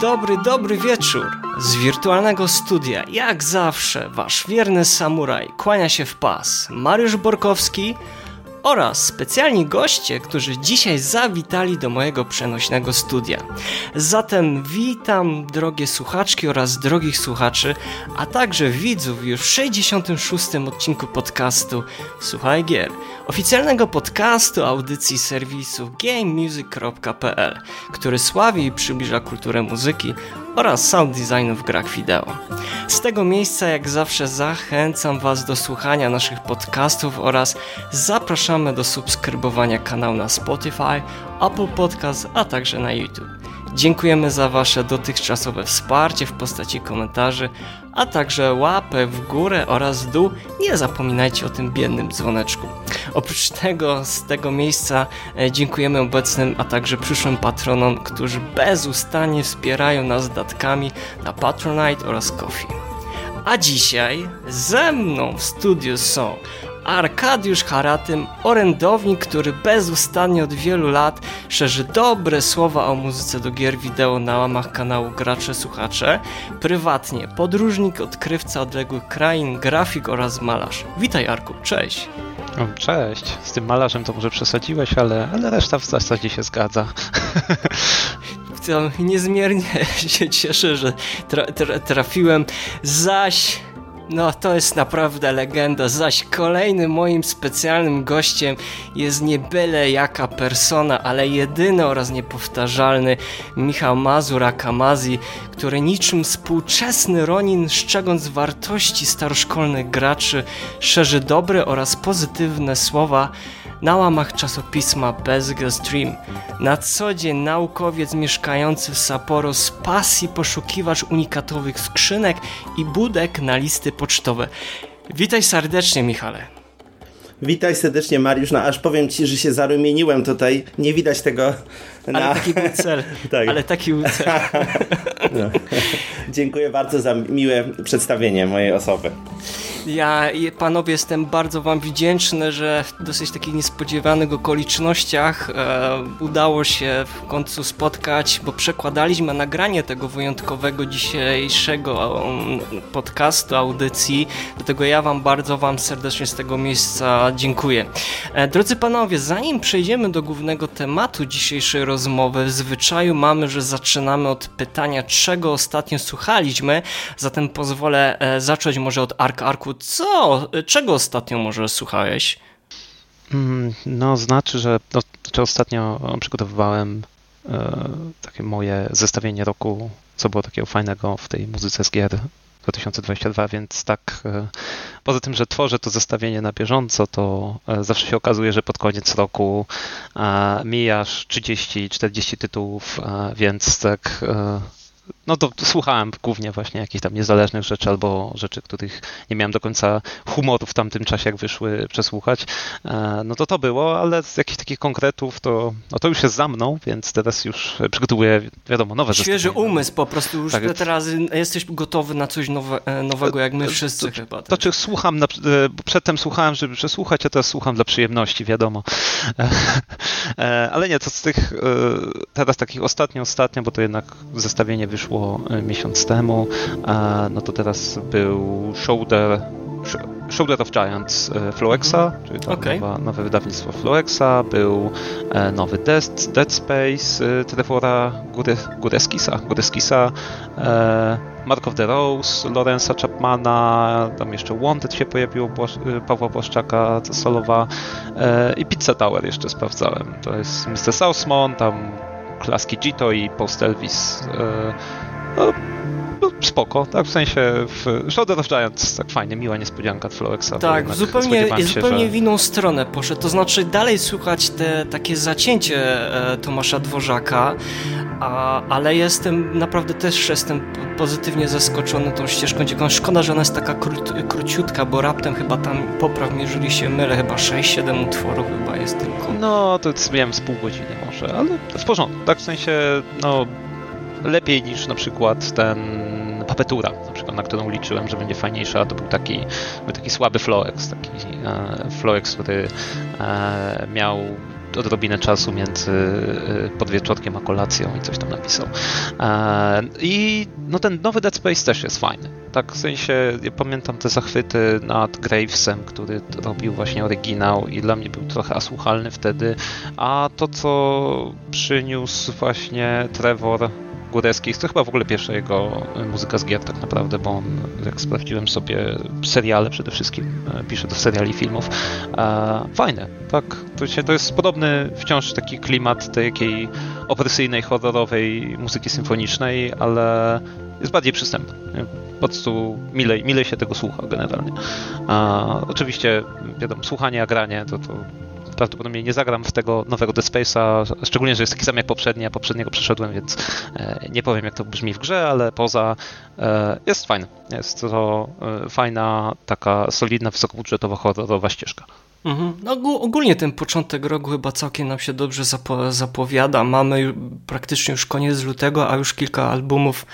Dobry, dobry wieczór. Z wirtualnego studia, jak zawsze, wasz wierny samuraj kłania się w pas. Mariusz Borkowski oraz specjalni goście, którzy dzisiaj zawitali do mojego przenośnego studia. Zatem witam drogie słuchaczki oraz drogich słuchaczy, a także widzów już w 66. odcinku podcastu Słuchaj Gier, oficjalnego podcastu audycji serwisu gamemusic.pl, który sławi i przybliża kulturę muzyki oraz sound designu w grach wideo. Z tego miejsca jak zawsze zachęcam Was do słuchania naszych podcastów oraz zapraszamy do subskrybowania kanału na Spotify, Apple Podcast, a także na YouTube. Dziękujemy za Wasze dotychczasowe wsparcie w postaci komentarzy, a także łapę w górę oraz dół. Nie zapominajcie o tym biednym dzwoneczku. Oprócz tego z tego miejsca e, dziękujemy obecnym, a także przyszłym patronom, którzy bezustannie wspierają nas datkami na Patronite oraz Coffee. A dzisiaj ze mną w studiu są Arkadiusz Haratym, orędownik, który bezustannie od wielu lat szerzy dobre słowa o muzyce do gier wideo na łamach kanału Gracze Słuchacze, prywatnie podróżnik, odkrywca odległych krain, grafik oraz malarz. Witaj Arku, cześć! Cześć, z tym malarzem to może przesadziłeś, ale, ale reszta w zasadzie się zgadza. Niezmiernie się cieszę, że tra tra trafiłem, zaś no to jest naprawdę legenda, zaś kolejnym moim specjalnym gościem jest nie byle jaka persona, ale jedyny oraz niepowtarzalny Michał Mazur Akamazi, który niczym współczesny Ronin, szczegąc wartości staroszkolnych graczy, szerzy dobre oraz pozytywne słowa na łamach czasopisma Bezga Stream. Na co dzień naukowiec mieszkający w Sapporo z pasji poszukiwacz unikatowych skrzynek i budek na listy pocztowe. Witaj serdecznie, Michale. Witaj serdecznie, Mariusz. No aż powiem ci, że się zarumieniłem tutaj. Nie widać tego na... Ale taki był cel. tak. Ale taki był cel. no. Dziękuję bardzo za miłe przedstawienie mojej osoby. Ja, panowie, jestem bardzo wam wdzięczny, że w dosyć takich niespodziewanych okolicznościach e, udało się w końcu spotkać, bo przekładaliśmy nagranie tego wyjątkowego dzisiejszego um, podcastu, audycji. Dlatego ja wam bardzo wam serdecznie z tego miejsca dziękuję. E, drodzy panowie, zanim przejdziemy do głównego tematu dzisiejszej rozmowy, w zwyczaju mamy, że zaczynamy od pytania, czego ostatnio słuchaliśmy, zatem pozwolę e, zacząć może od Ark Arku co? Czego ostatnio może słuchałeś? No, znaczy, że znaczy ostatnio przygotowywałem e, takie moje zestawienie roku, co było takiego fajnego w tej muzyce z gier 2022, więc tak e, poza tym, że tworzę to zestawienie na bieżąco, to e, zawsze się okazuje, że pod koniec roku e, mijasz 30-40 tytułów, więc tak no to słuchałem głównie właśnie jakichś tam niezależnych rzeczy albo rzeczy, których nie miałem do końca humoru w tamtym czasie, jak wyszły przesłuchać. E, no to to było, ale z jakichś takich konkretów to, no to już jest za mną, więc teraz już przygotowuję, wiadomo, nowe Świeży umysł po prostu, już tak. teraz jesteś gotowy na coś nowe, e, nowego, jak my wszyscy to, chyba. Tak? To czy słucham, na, przedtem słuchałem, żeby przesłuchać, a teraz słucham dla przyjemności, wiadomo. E, ale nie, to z tych teraz takich ostatnio, ostatnio, bo to jednak zestawienie wyszło miesiąc temu, no to teraz był Shoulder, Shoulder of Giants Floexa, czyli to okay. nowa, nowe wydawnictwo Floexa, był nowy Dead, Dead Space Trevora Gureskisa, Gureskisa Mark of the Rose, Lorenza Chapmana, tam jeszcze Wanted się pojawiło, Pawła Błaszczaka, solowa i Pizza Tower jeszcze sprawdzałem. To jest Mr. Southmon, tam Klaski Gito i Post Elvis. No, no, spoko, tak w sensie w Shoulder of Giants tak fajnie, miła niespodzianka od Floexa. Tak, zupełnie, się, zupełnie że... w inną stronę poszedł, to znaczy dalej słychać te takie zacięcie e, Tomasza Dworzaka, a, ale jestem, naprawdę też jestem pozytywnie zaskoczony tą ścieżką dzieką. Szkoda, że ona jest taka krót, króciutka, bo raptem chyba tam, popraw mnie, jeżeli się mylę, chyba 6-7 utworów chyba jest tylko. No, to wiem z pół godziny może, ale w porządku, tak w sensie, no, lepiej niż na przykład ten Papetura, na przykład, na którą liczyłem, że będzie fajniejsza, to był taki, był taki słaby Floex, taki e, Floex, który e, miał odrobinę czasu między e, podwieczorkiem a kolacją i coś tam napisał. E, I no ten nowy Dead Space też jest fajny. Tak w sensie, ja pamiętam te zachwyty nad Gravesem, który robił właśnie oryginał i dla mnie był trochę asłuchalny wtedy, a to co przyniósł właśnie Trevor Góreckich. To chyba w ogóle pierwsza jego e, muzyka z gier tak naprawdę, bo on, jak sprawdziłem sobie, seriale przede wszystkim e, pisze do seriali filmów. E, fajne, tak. To, się, to jest podobny wciąż taki klimat tej jakiej opresyjnej, horrorowej muzyki symfonicznej, ale jest bardziej przystępny. Po prostu milej, milej się tego słucha generalnie. A, oczywiście, wiadomo, słuchanie, a granie to, to prawdopodobnie nie zagram w tego nowego Dead Space'a, szczególnie, że jest taki sam jak poprzedni, a poprzedniego przeszedłem, więc e, nie powiem jak to brzmi w grze, ale poza e, jest fajne. Jest to e, fajna, taka solidna, wysokobudżetowa, horrorowa ścieżka. Mhm. No, ogólnie ten początek roku chyba całkiem nam się dobrze zapo zapowiada. Mamy praktycznie już koniec lutego, a już kilka albumów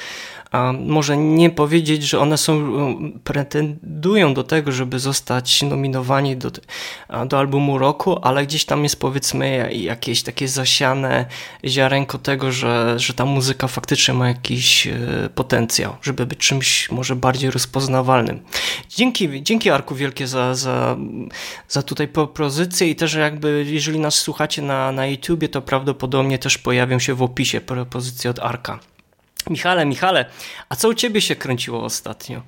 a może nie powiedzieć, że one są, pretendują do tego, żeby zostać nominowani do, do albumu roku, ale gdzieś tam jest powiedzmy jakieś takie zasiane ziarenko tego, że, że ta muzyka faktycznie ma jakiś e, potencjał, żeby być czymś może bardziej rozpoznawalnym. Dzięki, dzięki Arku wielkie za, za, za tutaj propozycję i też jakby jeżeli nas słuchacie na, na YouTubie, to prawdopodobnie też pojawią się w opisie propozycje od Arka. Michale, Michale, a co u ciebie się kręciło ostatnio?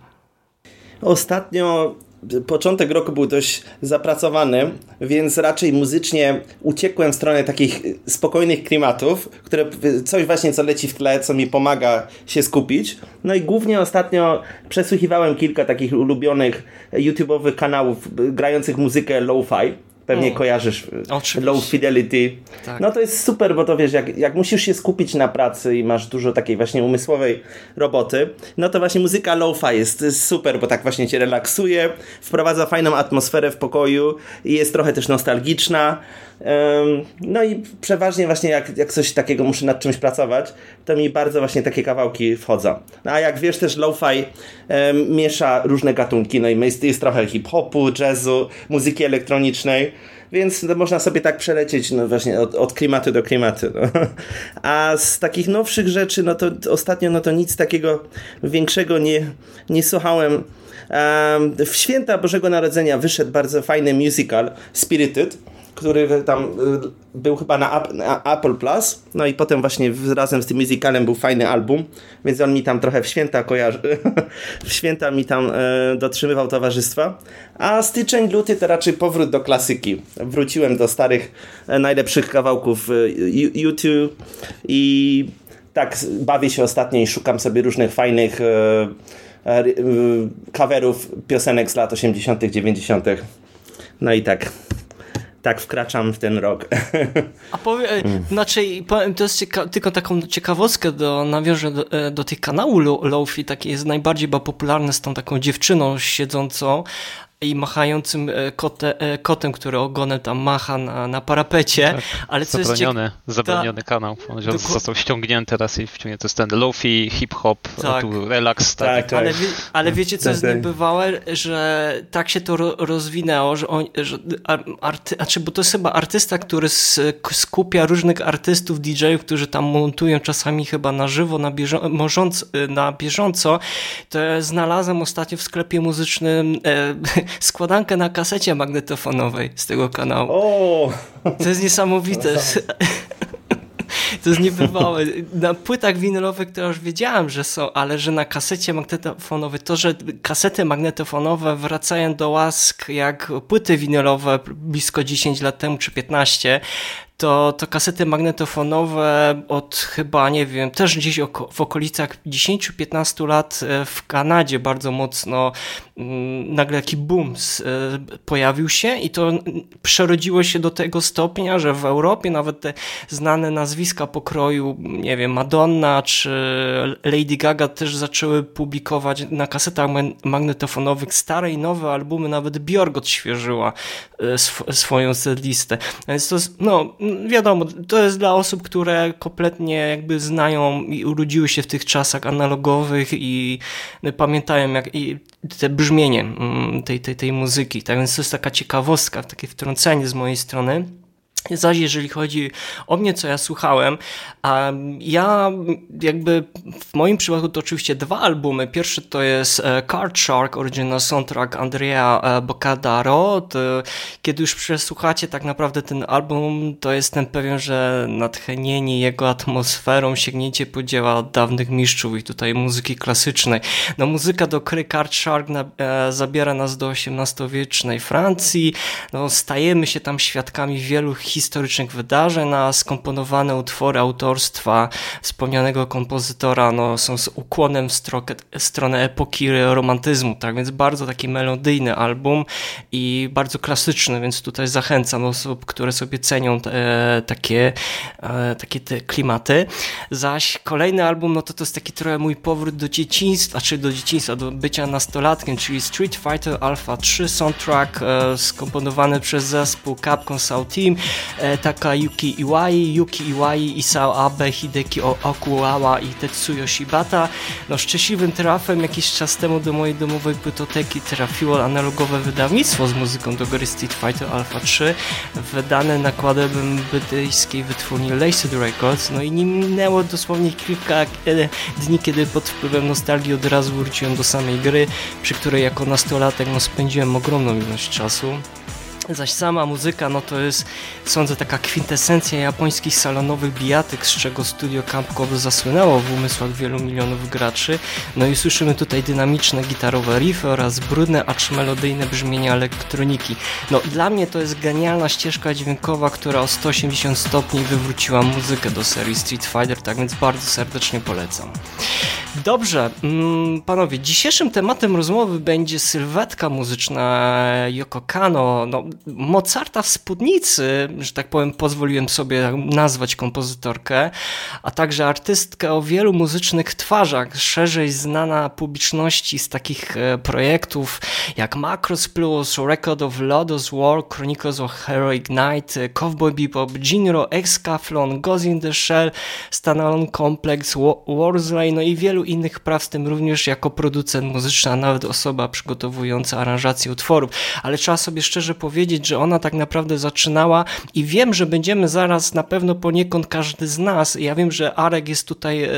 Ostatnio początek roku był dość zapracowany, więc raczej muzycznie uciekłem w stronę takich spokojnych klimatów, które coś właśnie co leci w tle, co mi pomaga się skupić. No i głównie ostatnio przesłuchiwałem kilka takich ulubionych YouTube'owych kanałów grających muzykę lo-fi Pewnie o, kojarzysz oczywiście. Low Fidelity. Tak. No to jest super, bo to wiesz, jak, jak musisz się skupić na pracy i masz dużo takiej właśnie umysłowej roboty, no to właśnie muzyka lo-fi jest, jest super, bo tak właśnie cię relaksuje, wprowadza fajną atmosferę w pokoju i jest trochę też nostalgiczna. No i przeważnie właśnie jak, jak coś takiego muszę nad czymś pracować, to mi bardzo właśnie takie kawałki wchodzą. No a jak wiesz też lo-fi miesza różne gatunki, no i jest, jest trochę hip-hopu, jazzu, muzyki elektronicznej, więc no, można sobie tak przelecieć no właśnie od, od klimatu do klimatu. No. A z takich nowszych rzeczy, no to ostatnio no to nic takiego większego nie, nie słuchałem. Um, w święta Bożego Narodzenia wyszedł bardzo fajny musical Spirited który tam y, był chyba na, Apple Plus, no i potem właśnie razem z tym musicalem był fajny album, więc on mi tam trochę w święta kojarzy, w święta mi tam e, dotrzymywał towarzystwa, a styczeń, luty to raczej powrót do klasyki. Wróciłem do starych, e, najlepszych kawałków e, YouTube i tak bawię się ostatnio i szukam sobie różnych fajnych coverów piosenek z lat 80., 90. No i tak tak wkraczam w ten rok. A powie, mm. znaczy, to jest cieka- tylko taką ciekawostkę, do, nawiążę do, e, do tych kanału Lofi, taki jest najbardziej chyba popularny z tą taką dziewczyną siedzącą, i machającym e, kote, e, kotem, który ogonem tam macha na, na parapecie. Tak, ale co zabroniony, jest zabroniony ta, kanał. On został ściągnięty teraz i wciągnięty. To jest ten lofi, hip-hop, tak. tu relax. Tak, tak, tak. Ale, wie, ale wiecie, co jest tak, tak. niebywałe? Że tak się to rozwinęło, że, on, że arty, znaczy, bo to jest chyba artysta, który skupia różnych artystów, DJ-ów, którzy tam montują czasami chyba na żywo, na, bieżąco, na bieżąco. To ja znalazłem ostatnio w sklepie muzycznym e, składankę na kasecie magnetofonowej z tego kanału. O! To jest niesamowite. To jest niebywałe. Na płytach winylowych to już wiedziałem, że są, ale że na kasecie magnetofonowej, to, że kasety magnetofonowe wracają do łask jak płyty winylowe blisko 10 lat temu czy 15, to, to kasety magnetofonowe od chyba, nie wiem, też gdzieś w okolicach 10-15 lat e, w Kanadzie bardzo mocno mm, nagle taki boom e, pojawił się i to przerodziło się do tego stopnia, że w Europie nawet te znane nazwiska pokroju, nie wiem, Madonna czy Lady Gaga też zaczęły publikować na kasetach magnetofonowych stare i nowe albumy, nawet Björk odświeżyła e, sw swoją listę. Więc to jest, no wiadomo, to jest dla osób, które kompletnie jakby znają i urodziły się w tych czasach analogowych i pamiętają jak, i te brzmienie mm, tej, tej, tej muzyki. Tak więc to jest taka ciekawostka, takie wtrącenie z mojej strony. Zaś jeżeli chodzi o mnie, co ja słuchałem, ja jakby w moim przypadku to oczywiście dwa albumy. Pierwszy to jest e, Card Shark Original Soundtrack Andrea e, Boccadaro. Kiedy już przesłuchacie tak naprawdę ten album, to jestem pewien, że natchnieni jego atmosferą sięgniecie po dzieła dawnych mistrzów i tutaj muzyki klasycznej. No muzyka do gry Card Shark e, zabiera nas do XVIII-wiecznej Francji. No, stajemy się tam świadkami wielu historycznych wydarzeń, a skomponowane utwory autorstwa wspomnianego kompozytora no, są z ukłonem w stronę epoki romantyzmu, tak więc bardzo taki melodyjny album i bardzo klasyczny, więc tutaj zachęcam osób, które sobie cenią te, takie, e, takie te klimaty. Zaś kolejny album, no to to jest taki trochę mój powrót do dzieciństwa, czy do dzieciństwa, do bycia nastolatkiem, czyli Street Fighter Alpha 3 soundtrack e, skomponowany przez zespół Capcom South Team. E, taka Yuki Iwai, Yuki Iwai, Isao Abe, Hideki Okuawa i Tetsuyo Shibata. No szczęśliwym trafem jakiś czas temu do mojej domowej płytoteki trafiło analogowe wydawnictwo z muzyką do gry Street Fighter Alpha 3, wydane nakładem brytyjskiej wytwórni Laced Records. No i nie minęło dosłownie kilka e, dni, kiedy pod wpływem nostalgii od razu wróciłem do samej gry, przy której jako nastolatek no, spędziłem ogromną ilość czasu. Zaś sama muzyka, no to jest, sądzę, taka kwintesencja japońskich salonowych bijatyk, z czego studio Capcom zasłynęło w umysłach wielu milionów graczy. No i słyszymy tutaj dynamiczne gitarowe riffy oraz brudne, acz melodyjne brzmienia elektroniki. No dla mnie to jest genialna ścieżka dźwiękowa, która o 180 stopni wywróciła muzykę do serii Street Fighter, tak więc bardzo serdecznie polecam. Dobrze, mm, panowie, dzisiejszym tematem rozmowy będzie sylwetka muzyczna Yoko Kano, no, Mozarta w spódnicy, że tak powiem, pozwoliłem sobie nazwać kompozytorkę, a także artystkę o wielu muzycznych twarzach, szerzej znana publiczności z takich e, projektów jak Macross Plus, Record of Lodos War, Chronicles of Heroic Night, Cowboy Bebop, Jinro, Excaflon, Ghost in the Shell, Stanalone Complex, Warsley, no i wielu innych praw, w tym również jako producent muzyczny, a nawet osoba przygotowująca aranżację utworów. Ale trzeba sobie szczerze powiedzieć, że ona tak naprawdę zaczynała i wiem, że będziemy zaraz na pewno poniekąd każdy z nas, ja wiem, że Arek jest tutaj e,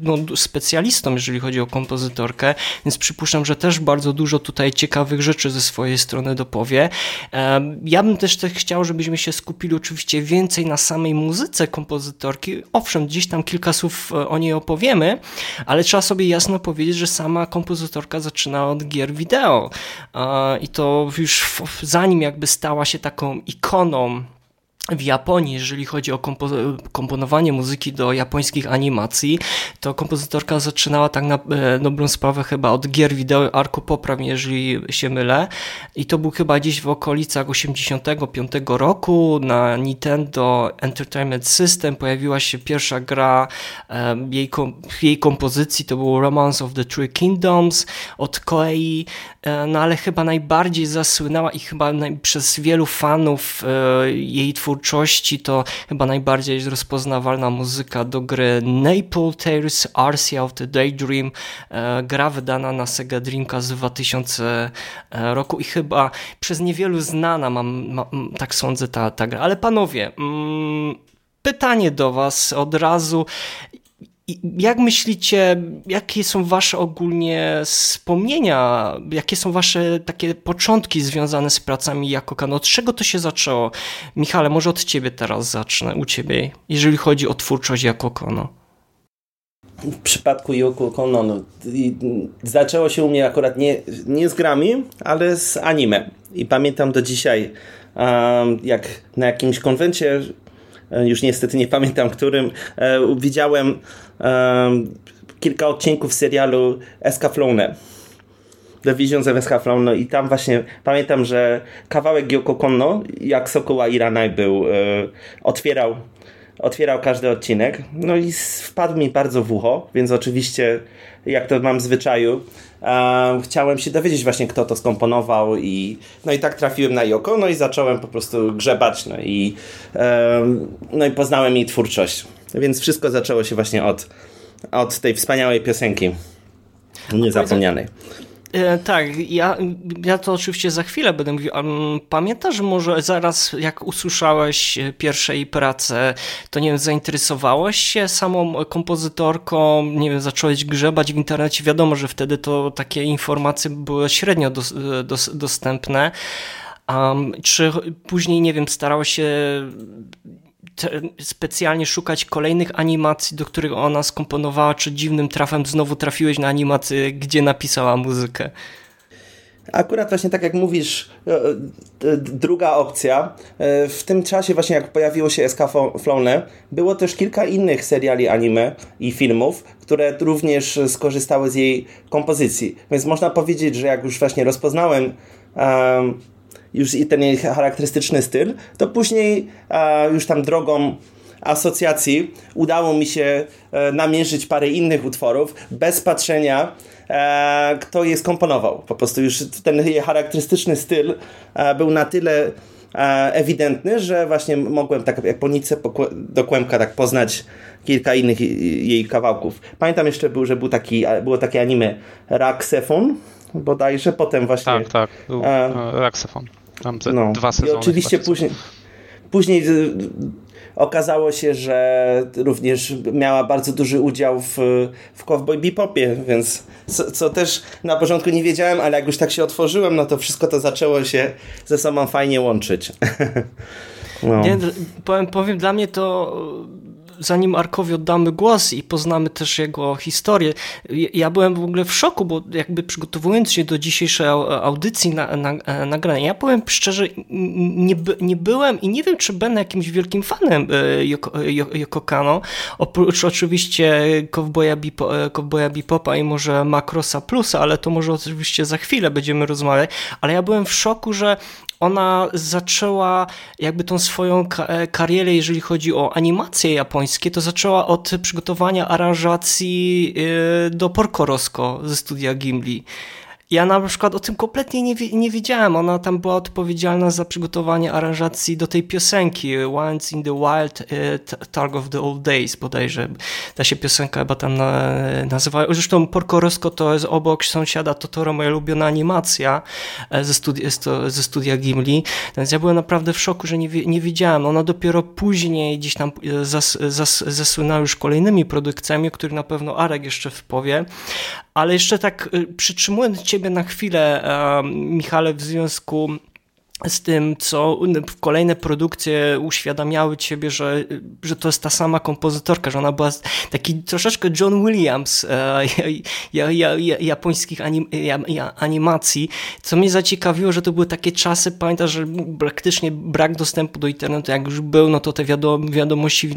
no, specjalistą, jeżeli chodzi o kompozytorkę, więc przypuszczam, że też bardzo dużo tutaj ciekawych rzeczy ze swojej strony dopowie. E, ja bym też tak chciał, żebyśmy się skupili oczywiście więcej na samej muzyce kompozytorki. Owszem, gdzieś tam kilka słów e, o niej opowiemy, ale trzeba sobie jasno powiedzieć, że sama kompozytorka zaczyna od gier wideo i to już zanim jakby stała się taką ikoną w Japonii, jeżeli chodzi o kompo komponowanie muzyki do japońskich animacji, to kompozytorka zaczynała tak na e, dobrą sprawę chyba od gier wideo, Arku popraw jeżeli się mylę. I to był chyba gdzieś w okolicach 85 roku. Na Nintendo Entertainment System pojawiła się pierwsza gra e, jej, kom jej kompozycji, to był Romance of the Three Kingdoms od Koei, e, no ale chyba najbardziej zasłynęła i chyba przez wielu fanów jej twórczości twórczości to chyba najbardziej rozpoznawalna muzyka do gry Naple Tales Arcia of the Daydream, e, gra wydana na Sega Dreamcast z 2000 e, roku i chyba przez niewielu znana, mam, mam tak sądzę, ta, ta gra. Ale panowie, mm, pytanie do was od razu. Jak myślicie, jakie są wasze ogólnie wspomnienia, jakie są wasze takie początki związane z pracami jako? Od czego to się zaczęło? Michale, może od ciebie teraz zacznę, u ciebie, jeżeli chodzi o twórczość jako Kono. W przypadku Yoko Kono no, zaczęło się u mnie akurat nie, nie z grami, ale z anime. I pamiętam do dzisiaj, jak na jakimś konwencie już niestety nie pamiętam którym, widziałem kilka odcinków serialu Escaflowne. The Visions of Escaflowne i tam właśnie pamiętam, że kawałek Yoko Konno, jak Sokoła Iranaj był, otwierał otwierał każdy odcinek. No i wpadł mi bardzo w ucho, więc oczywiście, jak to mam w zwyczaju, chciałem się dowiedzieć właśnie, kto to skomponował i no i tak trafiłem na Yoko, no i zacząłem po prostu grzebać, no i, no i poznałem jej twórczość. Więc wszystko zaczęło się właśnie od, od tej wspaniałej piosenki niezapomnianej. E, tak, ja, ja to oczywiście za chwilę będę mówił. Pamiętasz może zaraz jak usłyszałeś pierwsze jej pracę, to nie wiem, zainteresowałeś się samą kompozytorką, nie wiem, zacząłeś grzebać w internecie. Wiadomo, że wtedy to takie informacje były średnio dos, dostępne. Um, czy później, nie wiem, starałeś się specjalnie szukać kolejnych animacji, do których ona skomponowała, czy dziwnym trafem znowu trafiłeś na animację, gdzie napisała muzykę? Akurat właśnie tak jak mówisz, e, e, druga opcja. E, w tym czasie właśnie jak pojawiło się SK Flone, było też kilka innych seriali anime i filmów, które również skorzystały z jej kompozycji. Więc można powiedzieć, że jak już właśnie rozpoznałem um, już i ten jej charakterystyczny styl, to później już tam drogą asocjacji udało mi się e, namierzyć parę innych utworów bez patrzenia e, kto je skomponował. Po prostu już ten jej charakterystyczny styl e, był na tyle ewidentny, że właśnie mogłem tak jak po nitce do kłębka tak poznać kilka innych jej kawałków. Pamiętam jeszcze, był, że był taki, było takie anime Raksefon bodajże, potem właśnie... Tak, tak, był Raksefon. Tam no. dwa sezony. I oczywiście później, później y, okazało się, że również miała bardzo duży udział w, w Cowboy Bebopie, więc co, co, też na początku nie wiedziałem, ale jak już tak się otworzyłem, no to wszystko to zaczęło się ze sobą fajnie łączyć. no. Nie, powiem, powiem, dla mnie to zanim Arkowi oddamy głos i poznamy też jego historię, ja byłem w ogóle w szoku, bo jakby przygotowując się do dzisiejszej audycji na, na, e, ja powiem szczerze, nie, nie byłem i nie wiem, czy będę jakimś wielkim fanem e, Yoko, e, Yoko Kano, oprócz oczywiście Cowboya, Bipo, Cowboya Bipopa i może Macrosa Plusa, ale to może oczywiście za chwilę będziemy rozmawiać, ale ja byłem w szoku, że ona zaczęła jakby tą swoją e, karierę, jeżeli chodzi o animacje japońskie, to zaczęła od przygotowania aranżacji e, do Porco Rosso ze studia Gimli. Ja na przykład o tym kompletnie nie, nie wiedziałem. Ona tam była odpowiedzialna za przygotowanie aranżacji do tej piosenki Once in the Wild, uh, Talk of the Old Days bodajże. Ta się piosenka chyba tam na, nazywała. Zresztą Porco Rosso to jest obok sąsiada Totoro moja ulubiona animacja e, ze studia, ze studia Gimli. Więc ja byłem naprawdę w szoku, że nie, nie wiedziałem. Ona dopiero później gdzieś tam e, zas, zas, zasłynęła już kolejnymi produkcjami, o których na pewno Arek jeszcze wpowie. Ale jeszcze tak przytrzymując cię ciebie na chwilę, Michale, w związku z tym, co kolejne produkcje uświadamiały ciebie, że, że to jest ta sama kompozytorka, że ona była taki troszeczkę John Williams e, ja, ja, ja, japońskich anim, animacji, co mnie zaciekawiło, że to były takie czasy, pamiętasz, że praktycznie brak dostępu do internetu, jak już był, no to te wiadom, wiadomości w,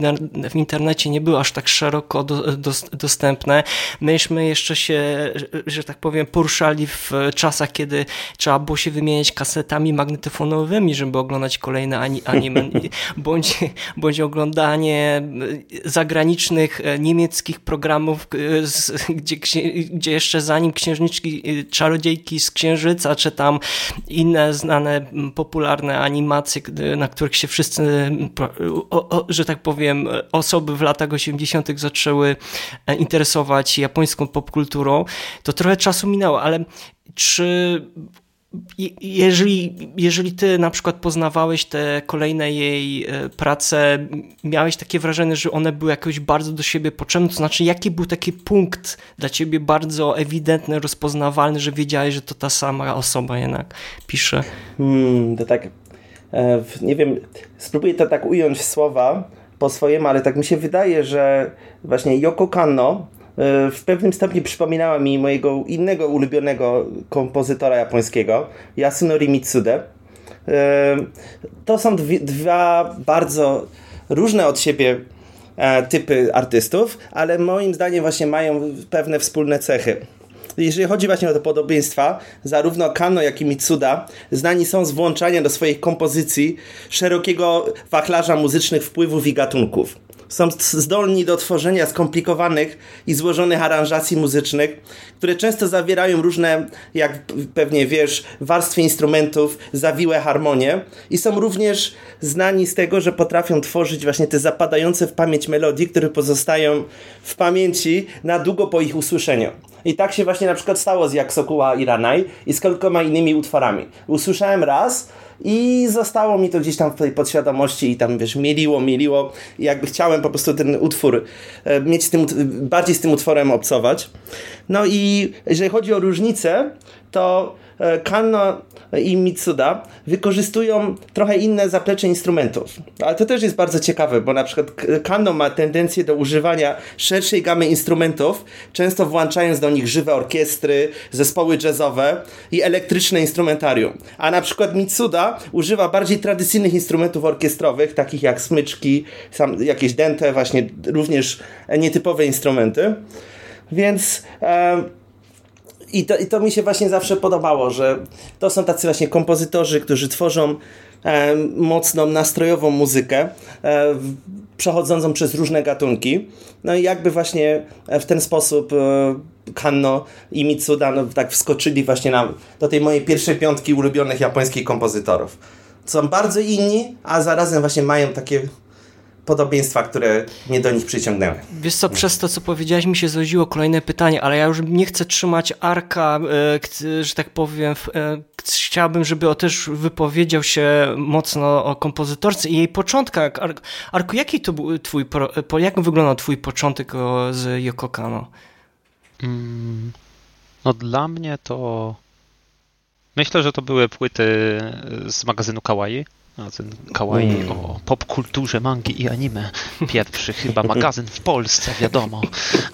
w, internecie nie były aż tak szeroko do, do, dostępne. Myśmy jeszcze się, że tak powiem, poruszali w czasach, kiedy trzeba było się wymieniać kasetami magnetofonami telefonowymi, żeby oglądać kolejne anime, bądź, bądź oglądanie e, zagranicznych e, niemieckich programów, e, gdzie, gdzie jeszcze zanim księżniczki, czarodziejki z Księżyca, czy tam inne znane, popularne animacje, na których się wszyscy, że tak powiem, osoby w latach 80. zaczęły interesować japońską popkulturą, to trochę czasu minęło, ale czy jeżeli, jeżeli ty na przykład poznawałeś te kolejne jej e, prace, miałeś takie wrażenie, że one były jakoś bardzo do siebie potrzebne, to znaczy jaki był taki punkt dla ciebie bardzo ewidentny, rozpoznawalny, że wiedziałeś, że to ta sama osoba jednak pisze? Hmm, to tak, e, nie wiem, spróbuję to tak ująć w słowa po swojemu, ale tak mi się wydaje, że właśnie Yoko Kanno w pewnym stopniu przypominała mi mojego innego ulubionego kompozytora japońskiego, Yasunori Mitsude. E, to są dwa bardzo różne od siebie e, typy artystów, ale moim zdaniem właśnie mają pewne wspólne cechy. Jeżeli chodzi właśnie o te podobieństwa, zarówno Kano, jak i Mitsuda znani są z włączania do swoich kompozycji szerokiego wachlarza muzycznych wpływów i gatunków są zdolni do tworzenia skomplikowanych i złożonych aranżacji muzycznych, które często zawierają różne, jak pewnie wiesz, warstwy instrumentów, zawiłe harmonie i są również znani z tego, że potrafią tworzyć właśnie te zapadające w pamięć melodii, które pozostają w pamięci na długo po ich usłyszeniu. I tak się właśnie na przykład stało z Jaksokuła i Ranai i z kilkoma innymi utworami. Usłyszałem raz, i zostało mi to gdzieś tam w tej podświadomości i tam, wiesz, mieliło, mieliło. I jakby chciałem po prostu ten utwór e, mieć z tym, bardziej z tym utworem obcować. No i jeżeli chodzi o różnice, to E, Kanno i Mitsuda wykorzystują trochę inne zaplecze instrumentów. Ale to też jest bardzo ciekawe, bo na przykład Kanno ma tendencję do używania szerszej gamy instrumentów, często włączając do nich żywe orkiestry, zespoły jazzowe i elektryczne instrumentarium. A na przykład Mitsuda używa bardziej tradycyjnych instrumentów orkiestrowych, takich jak smyczki, jakieś dente, właśnie również nietypowe instrumenty. Więc i to, I to mi się właśnie zawsze podobało, że to są tacy właśnie kompozytorzy, którzy tworzą e, mocną, nastrojową muzykę, e, przechodzącą przez różne gatunki. No i jakby właśnie w ten sposób e, Kanno i Mitsuda no, tak wskoczyli właśnie na, do tej mojej pierwszej piątki ulubionych japońskich kompozytorów. Są bardzo inni, a zarazem właśnie mają takie podobieństwa, które mnie do nich przyciągnęły. Wiesz co, przez to, co powiedziałeś, mi się zrodziło kolejne pytanie, ale ja już nie chcę trzymać Arka, e, że tak powiem, e, chciałbym, żeby też wypowiedział się mocno o kompozytorce i jej początkach. Arku, jaki to był twój, jak wyglądał twój początek z Yoko Kano? Mm, no dla mnie to myślę, że to były płyty z magazynu Kawaii no, ten kawaii mm. o popkulturze mangi i anime. Pierwszy chyba magazyn w Polsce, wiadomo.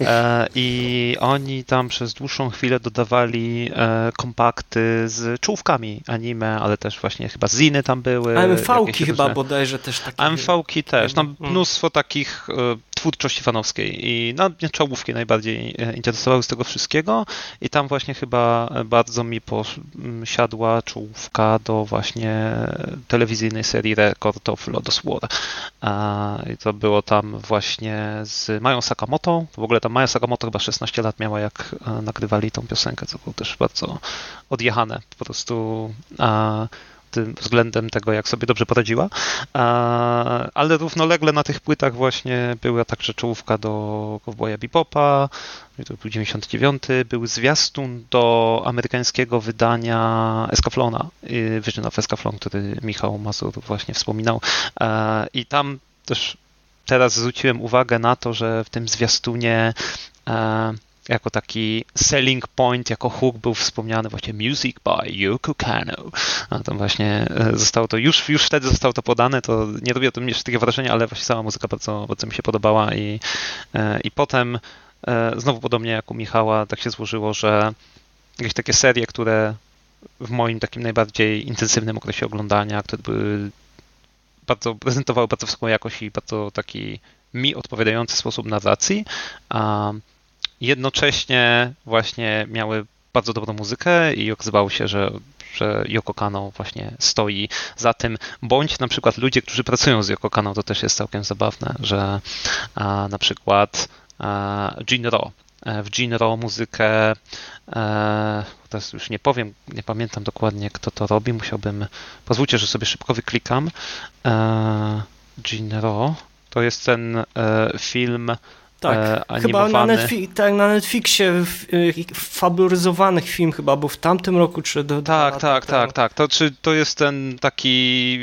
E, I oni tam przez dłuższą chwilę dodawali e, kompakty z czołówkami anime, ale też właśnie chyba ziny tam były. AMV-ki chyba różne... bodajże też takie. AMV-ki też. Tam mm. mnóstwo takich e, twórczości fanowskiej i no, mnie czołówki najbardziej e, interesowały z tego wszystkiego i tam właśnie chyba bardzo mi posiadła czołówka do właśnie telewizyjnej serii Record of Lodos War. I to było tam właśnie z Mają Sakamoto. W ogóle tam Maja Sakamoto chyba 16 lat miała, jak e, nagrywali tą piosenkę, co było też bardzo odjechane. Po prostu tym względem tego, jak sobie dobrze poradziła, ale równolegle na tych płytach właśnie była także czołówka do Cowboya Bebopa, to był 99, był zwiastun do amerykańskiego wydania Escaflona, Vision of Escaflon, który Michał Mazur właśnie wspominał. I tam też teraz zwróciłem uwagę na to, że w tym zwiastunie jako taki selling point, jako hook był wspomniany właśnie Music by Yoko Kano. A tam właśnie e, zostało to, już, już wtedy zostało to podane, to nie robiło to jeszcze takie wrażenie, ale właśnie sama muzyka bardzo, bardzo mi się podobała i, e, i potem e, znowu podobnie jak u Michała, tak się złożyło, że jakieś takie serie, które w moim takim najbardziej intensywnym okresie oglądania, które były bardzo, prezentowały bardzo wysoką jakość i bardzo taki mi odpowiadający sposób narracji, a jednocześnie właśnie miały bardzo dobrą muzykę i okazywało się, że, że Yoko Kano właśnie stoi za tym, bądź na przykład ludzie, którzy pracują z Yoko Kano, to też jest całkiem zabawne, że a, na przykład a, Jinro, e, w Jinro muzykę, e, teraz już nie powiem, nie pamiętam dokładnie kto to robi, musiałbym, pozwólcie, że sobie szybko wyklikam, e, Jinro, to jest ten e, film tak, e, chyba na, Netflix, tak, na Netflixie fabularyzowany film chyba był w tamtym roku, czy do, Tak, tak, tak, tak. To, czy to jest ten taki,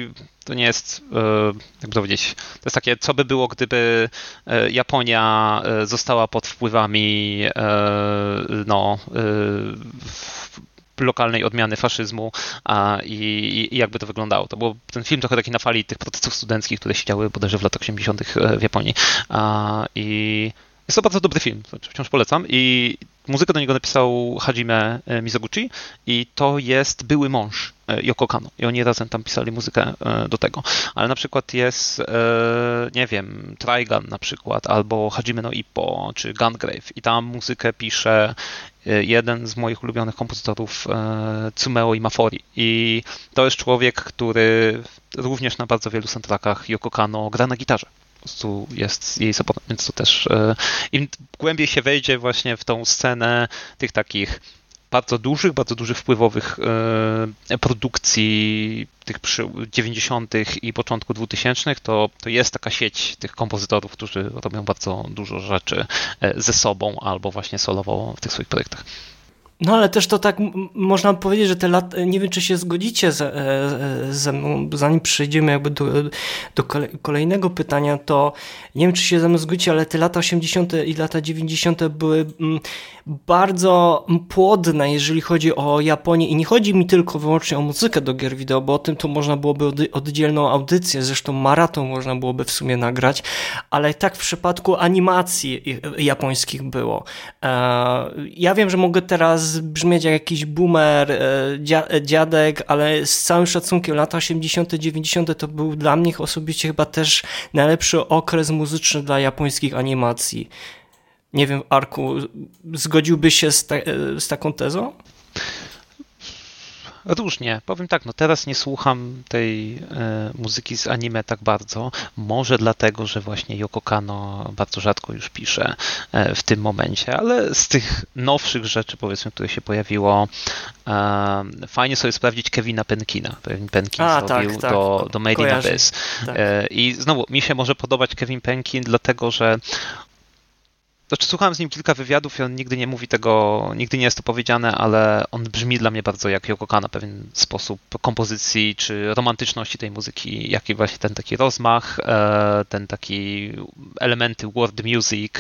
to nie jest, e, jak to powiedzieć, to jest takie, co by było, gdyby e, Japonia e, została pod wpływami no, lokalnej odmiany faszyzmu a, i, i, jakby to wyglądało. To był ten film trochę taki na fali tych protestów studenckich, które się działy bodajże w latach 80. E, w Japonii. A, I jest to bardzo dobry film, wciąż polecam i muzykę do niego napisał Hajime e, Mizoguchi i to jest były mąż e, Yoko Kano. I oni razem tam pisali muzykę do tego. Ale na przykład jest, nie wiem, Trigun na przykład, albo Hajime no Ippo, czy Gungrave. I tam muzykę pisze jeden z moich ulubionych kompozytorów Tsumeo Imafori. I to jest człowiek, który również na bardzo wielu soundtrackach Yoko Kano gra na gitarze prostu jest jej supportem, więc to też e, im głębiej się wejdzie właśnie w tą scenę tych takich bardzo dużych, bardzo dużych wpływowych e, produkcji tych 90. i początku 2000, to, to jest taka sieć tych kompozytorów, którzy robią bardzo dużo rzeczy e, ze sobą albo właśnie solowo w tych swoich projektach. No ale też to tak można powiedzieć, że te lata, nie wiem czy się zgodzicie ze, e, ze mną, zanim przejdziemy jakby do, do kolejnego pytania, to nie wiem czy się ze mną zgodzicie, ale te lata 80. i lata 90. były bardzo płodne, jeżeli chodzi o Japonię i nie chodzi mi tylko wyłącznie o muzykę do gier wideo, bo o tym to można byłoby oddzielną audycję, zresztą maraton można byłoby w sumie nagrać, ale tak w przypadku animacji japońskich było. E, ja wiem, że mogę teraz brzmieć jak jakiś boomer, e, dziadek, ale z całym szacunkiem lata 80., 90. to był dla mnie osobiście chyba też najlepszy okres muzyczny dla japońskich animacji. Nie wiem, Arku, zgodziłbyś się z, te, z taką tezą? Różnie. Powiem tak, no teraz nie słucham tej e, muzyki z anime tak bardzo. Może dlatego, że właśnie Yoko Kano bardzo rzadko już pisze e, w tym momencie, ale z tych nowszych rzeczy, powiedzmy, które się pojawiło, e, fajnie sobie sprawdzić Kevina Penkina. Kevin Penkin A, zrobił tak, tak. do, do Made in Abyss. Tak. I znowu, mi się może podobać Kevin Penkin, dlatego że znaczy, słuchałem z nim kilka wywiadów i on nigdy nie mówi tego, nigdy nie jest to powiedziane, ale on brzmi dla mnie bardzo jak Yoko Kano, pewien sposób kompozycji czy romantyczności tej muzyki, jaki właśnie ten taki rozmach, e, ten taki elementy world music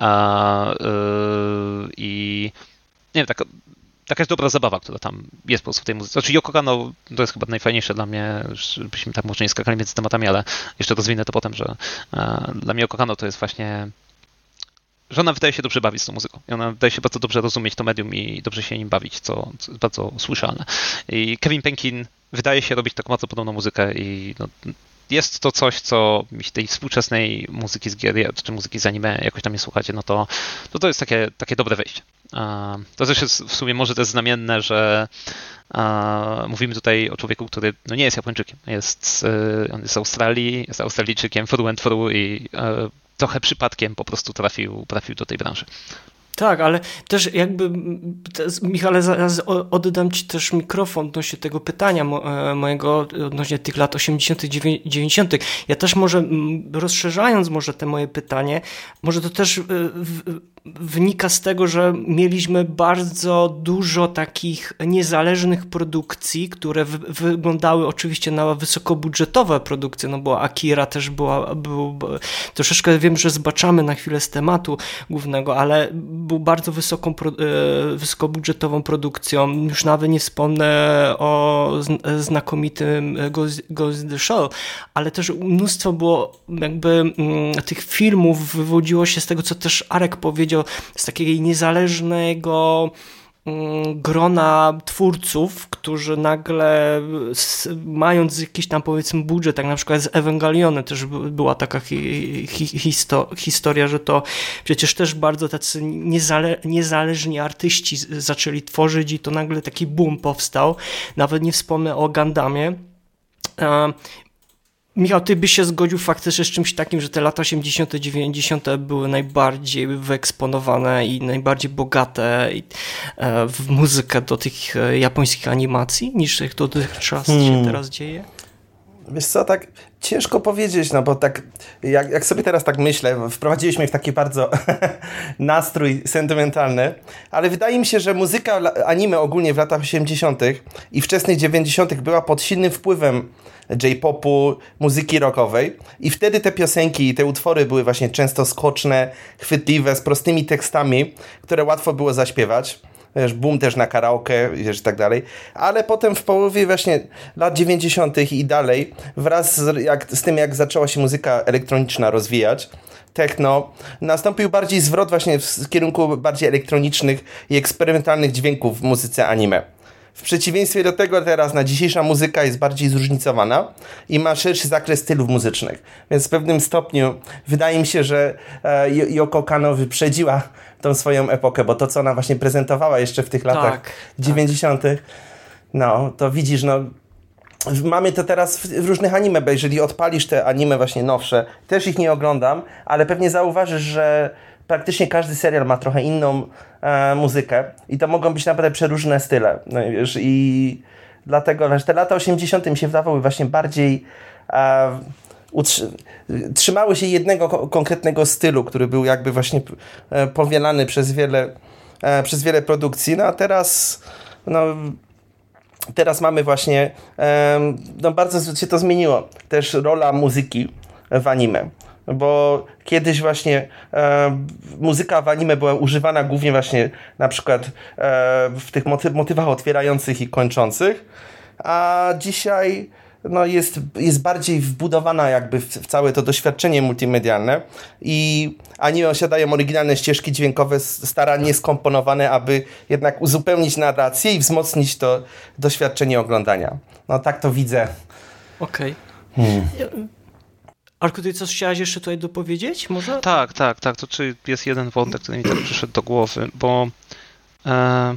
e, e, i nie wiem, taka, jest dobra zabawa, która tam jest po prostu w tej muzyce. Znaczy Yoko Kano to jest chyba najfajniejsze dla mnie, żebyśmy tak może nie skakali między tematami, ale jeszcze rozwinę to potem, że dla mnie Yoko Kano to jest właśnie że ona wydaje się dobrze bawić z tą muzyką. I ona wydaje się bardzo dobrze rozumieć to medium i dobrze się nim bawić, co, co bardzo słyszalne. I Kevin Penkin wydaje się robić taką bardzo podobną muzykę i no, jest to coś, co tej współczesnej muzyki z gier, czy muzyki z anime jakoś tam nie słuchacie, no to, to, to jest takie, takie dobre wejście. To też jest w sumie może też znamienne, że mówimy tutaj o człowieku, który no nie jest Japończykiem, jest, on jest z Australii, jest Australijczykiem through and through i e, trochę przypadkiem po prostu trafił, trafił do tej branży. Tak, ale też jakby, Michale, zaraz oddam Ci też mikrofon odnośnie tego pytania e, mojego odnośnie tych lat 80., 90. Ja też może rozszerzając może te moje pytanie, może to też e, wynika z tego, że mieliśmy bardzo dużo takich niezależnych produkcji, które wyglądały oczywiście na wysokobudżetowe produkcje, no bo Akira też była, był, troszeczkę wiem, że zbaczamy na chwilę z tematu głównego, ale był bardzo wysoką, e, wysokobudżetową produkcją, już nawet nie wspomnę o znakomitym Ghost the Shell, ale też mnóstwo było jakby mm, tych filmów wywodziło się z tego, co też Arek powiedział, powiedział, z takiego niezależnego mm, grona twórców, którzy nagle mając jakiś tam powiedzmy budżet, tak na przykład z Ewangeliony też była taka hi, hi, histo, historia, że to przecież też bardzo tacy niezale, niezależni artyści zaczęli tworzyć i to nagle taki boom powstał. Nawet nie wspomnę o Gandamie. Michał, ty byś się zgodził faktycznie z czymś takim, że te lata 80., 90. były najbardziej wyeksponowane i najbardziej bogate e, w muzykę do tych e, japońskich animacji, niż to dotychczas hmm. się teraz dzieje? Wiesz co, tak ciężko powiedzieć, no bo tak jak, jak sobie teraz tak myślę, wprowadziliśmy w taki bardzo nastrój sentymentalny, ale wydaje mi się, że muzyka anime ogólnie w latach 80. i wczesnych 90. była pod silnym wpływem J-popu, muzyki rockowej i wtedy te piosenki i te utwory były właśnie często skoczne, chwytliwe, z prostymi tekstami, które łatwo było zaśpiewać wiesz, boom też na karaoke, wiesz, i tak dalej, ale potem w połowie właśnie lat 90. i dalej, wraz z, jak, z tym, jak zaczęła się muzyka elektroniczna rozwijać, techno, nastąpił bardziej zwrot właśnie w kierunku bardziej elektronicznych i eksperymentalnych dźwięków w muzyce anime. W przeciwieństwie do tego teraz na dzisiejsza muzyka jest bardziej zróżnicowana i ma szerszy zakres stylów muzycznych. Więc w pewnym stopniu wydaje mi się, że e, Yoko Kano wyprzedziła tą swoją epokę, bo to, co ona właśnie prezentowała jeszcze w tych latach tak, 90., tak. no to widzisz, no Mamy to teraz w różnych anime, bo jeżeli odpalisz te anime właśnie nowsze, też ich nie oglądam, ale pewnie zauważysz, że praktycznie każdy serial ma trochę inną e, muzykę i to mogą być naprawdę przeróżne style. No, wiesz, I dlatego, że te lata 80. mi się wydawały właśnie bardziej e, trzymały się jednego konkretnego stylu, który był jakby właśnie e, powielany przez wiele, e, przez wiele produkcji, no a teraz no, teraz mamy właśnie, no bardzo się to zmieniło, też rola muzyki w anime bo kiedyś właśnie e, muzyka w anime była używana głównie właśnie na przykład e, w tych moty motywach otwierających i kończących, a dzisiaj no jest, jest bardziej wbudowana jakby w, w całe to doświadczenie multimedialne i anime osiadają oryginalne ścieżki dźwiękowe starannie skomponowane, aby jednak uzupełnić narrację i wzmocnić to doświadczenie oglądania. No tak to widzę. Okej. Okay. Hmm. Arku, ty coś chciałeś jeszcze tutaj dopowiedzieć może? Tak, tak, tak. To czy jest jeden wątek, który mi tak przyszedł do głowy, bo e,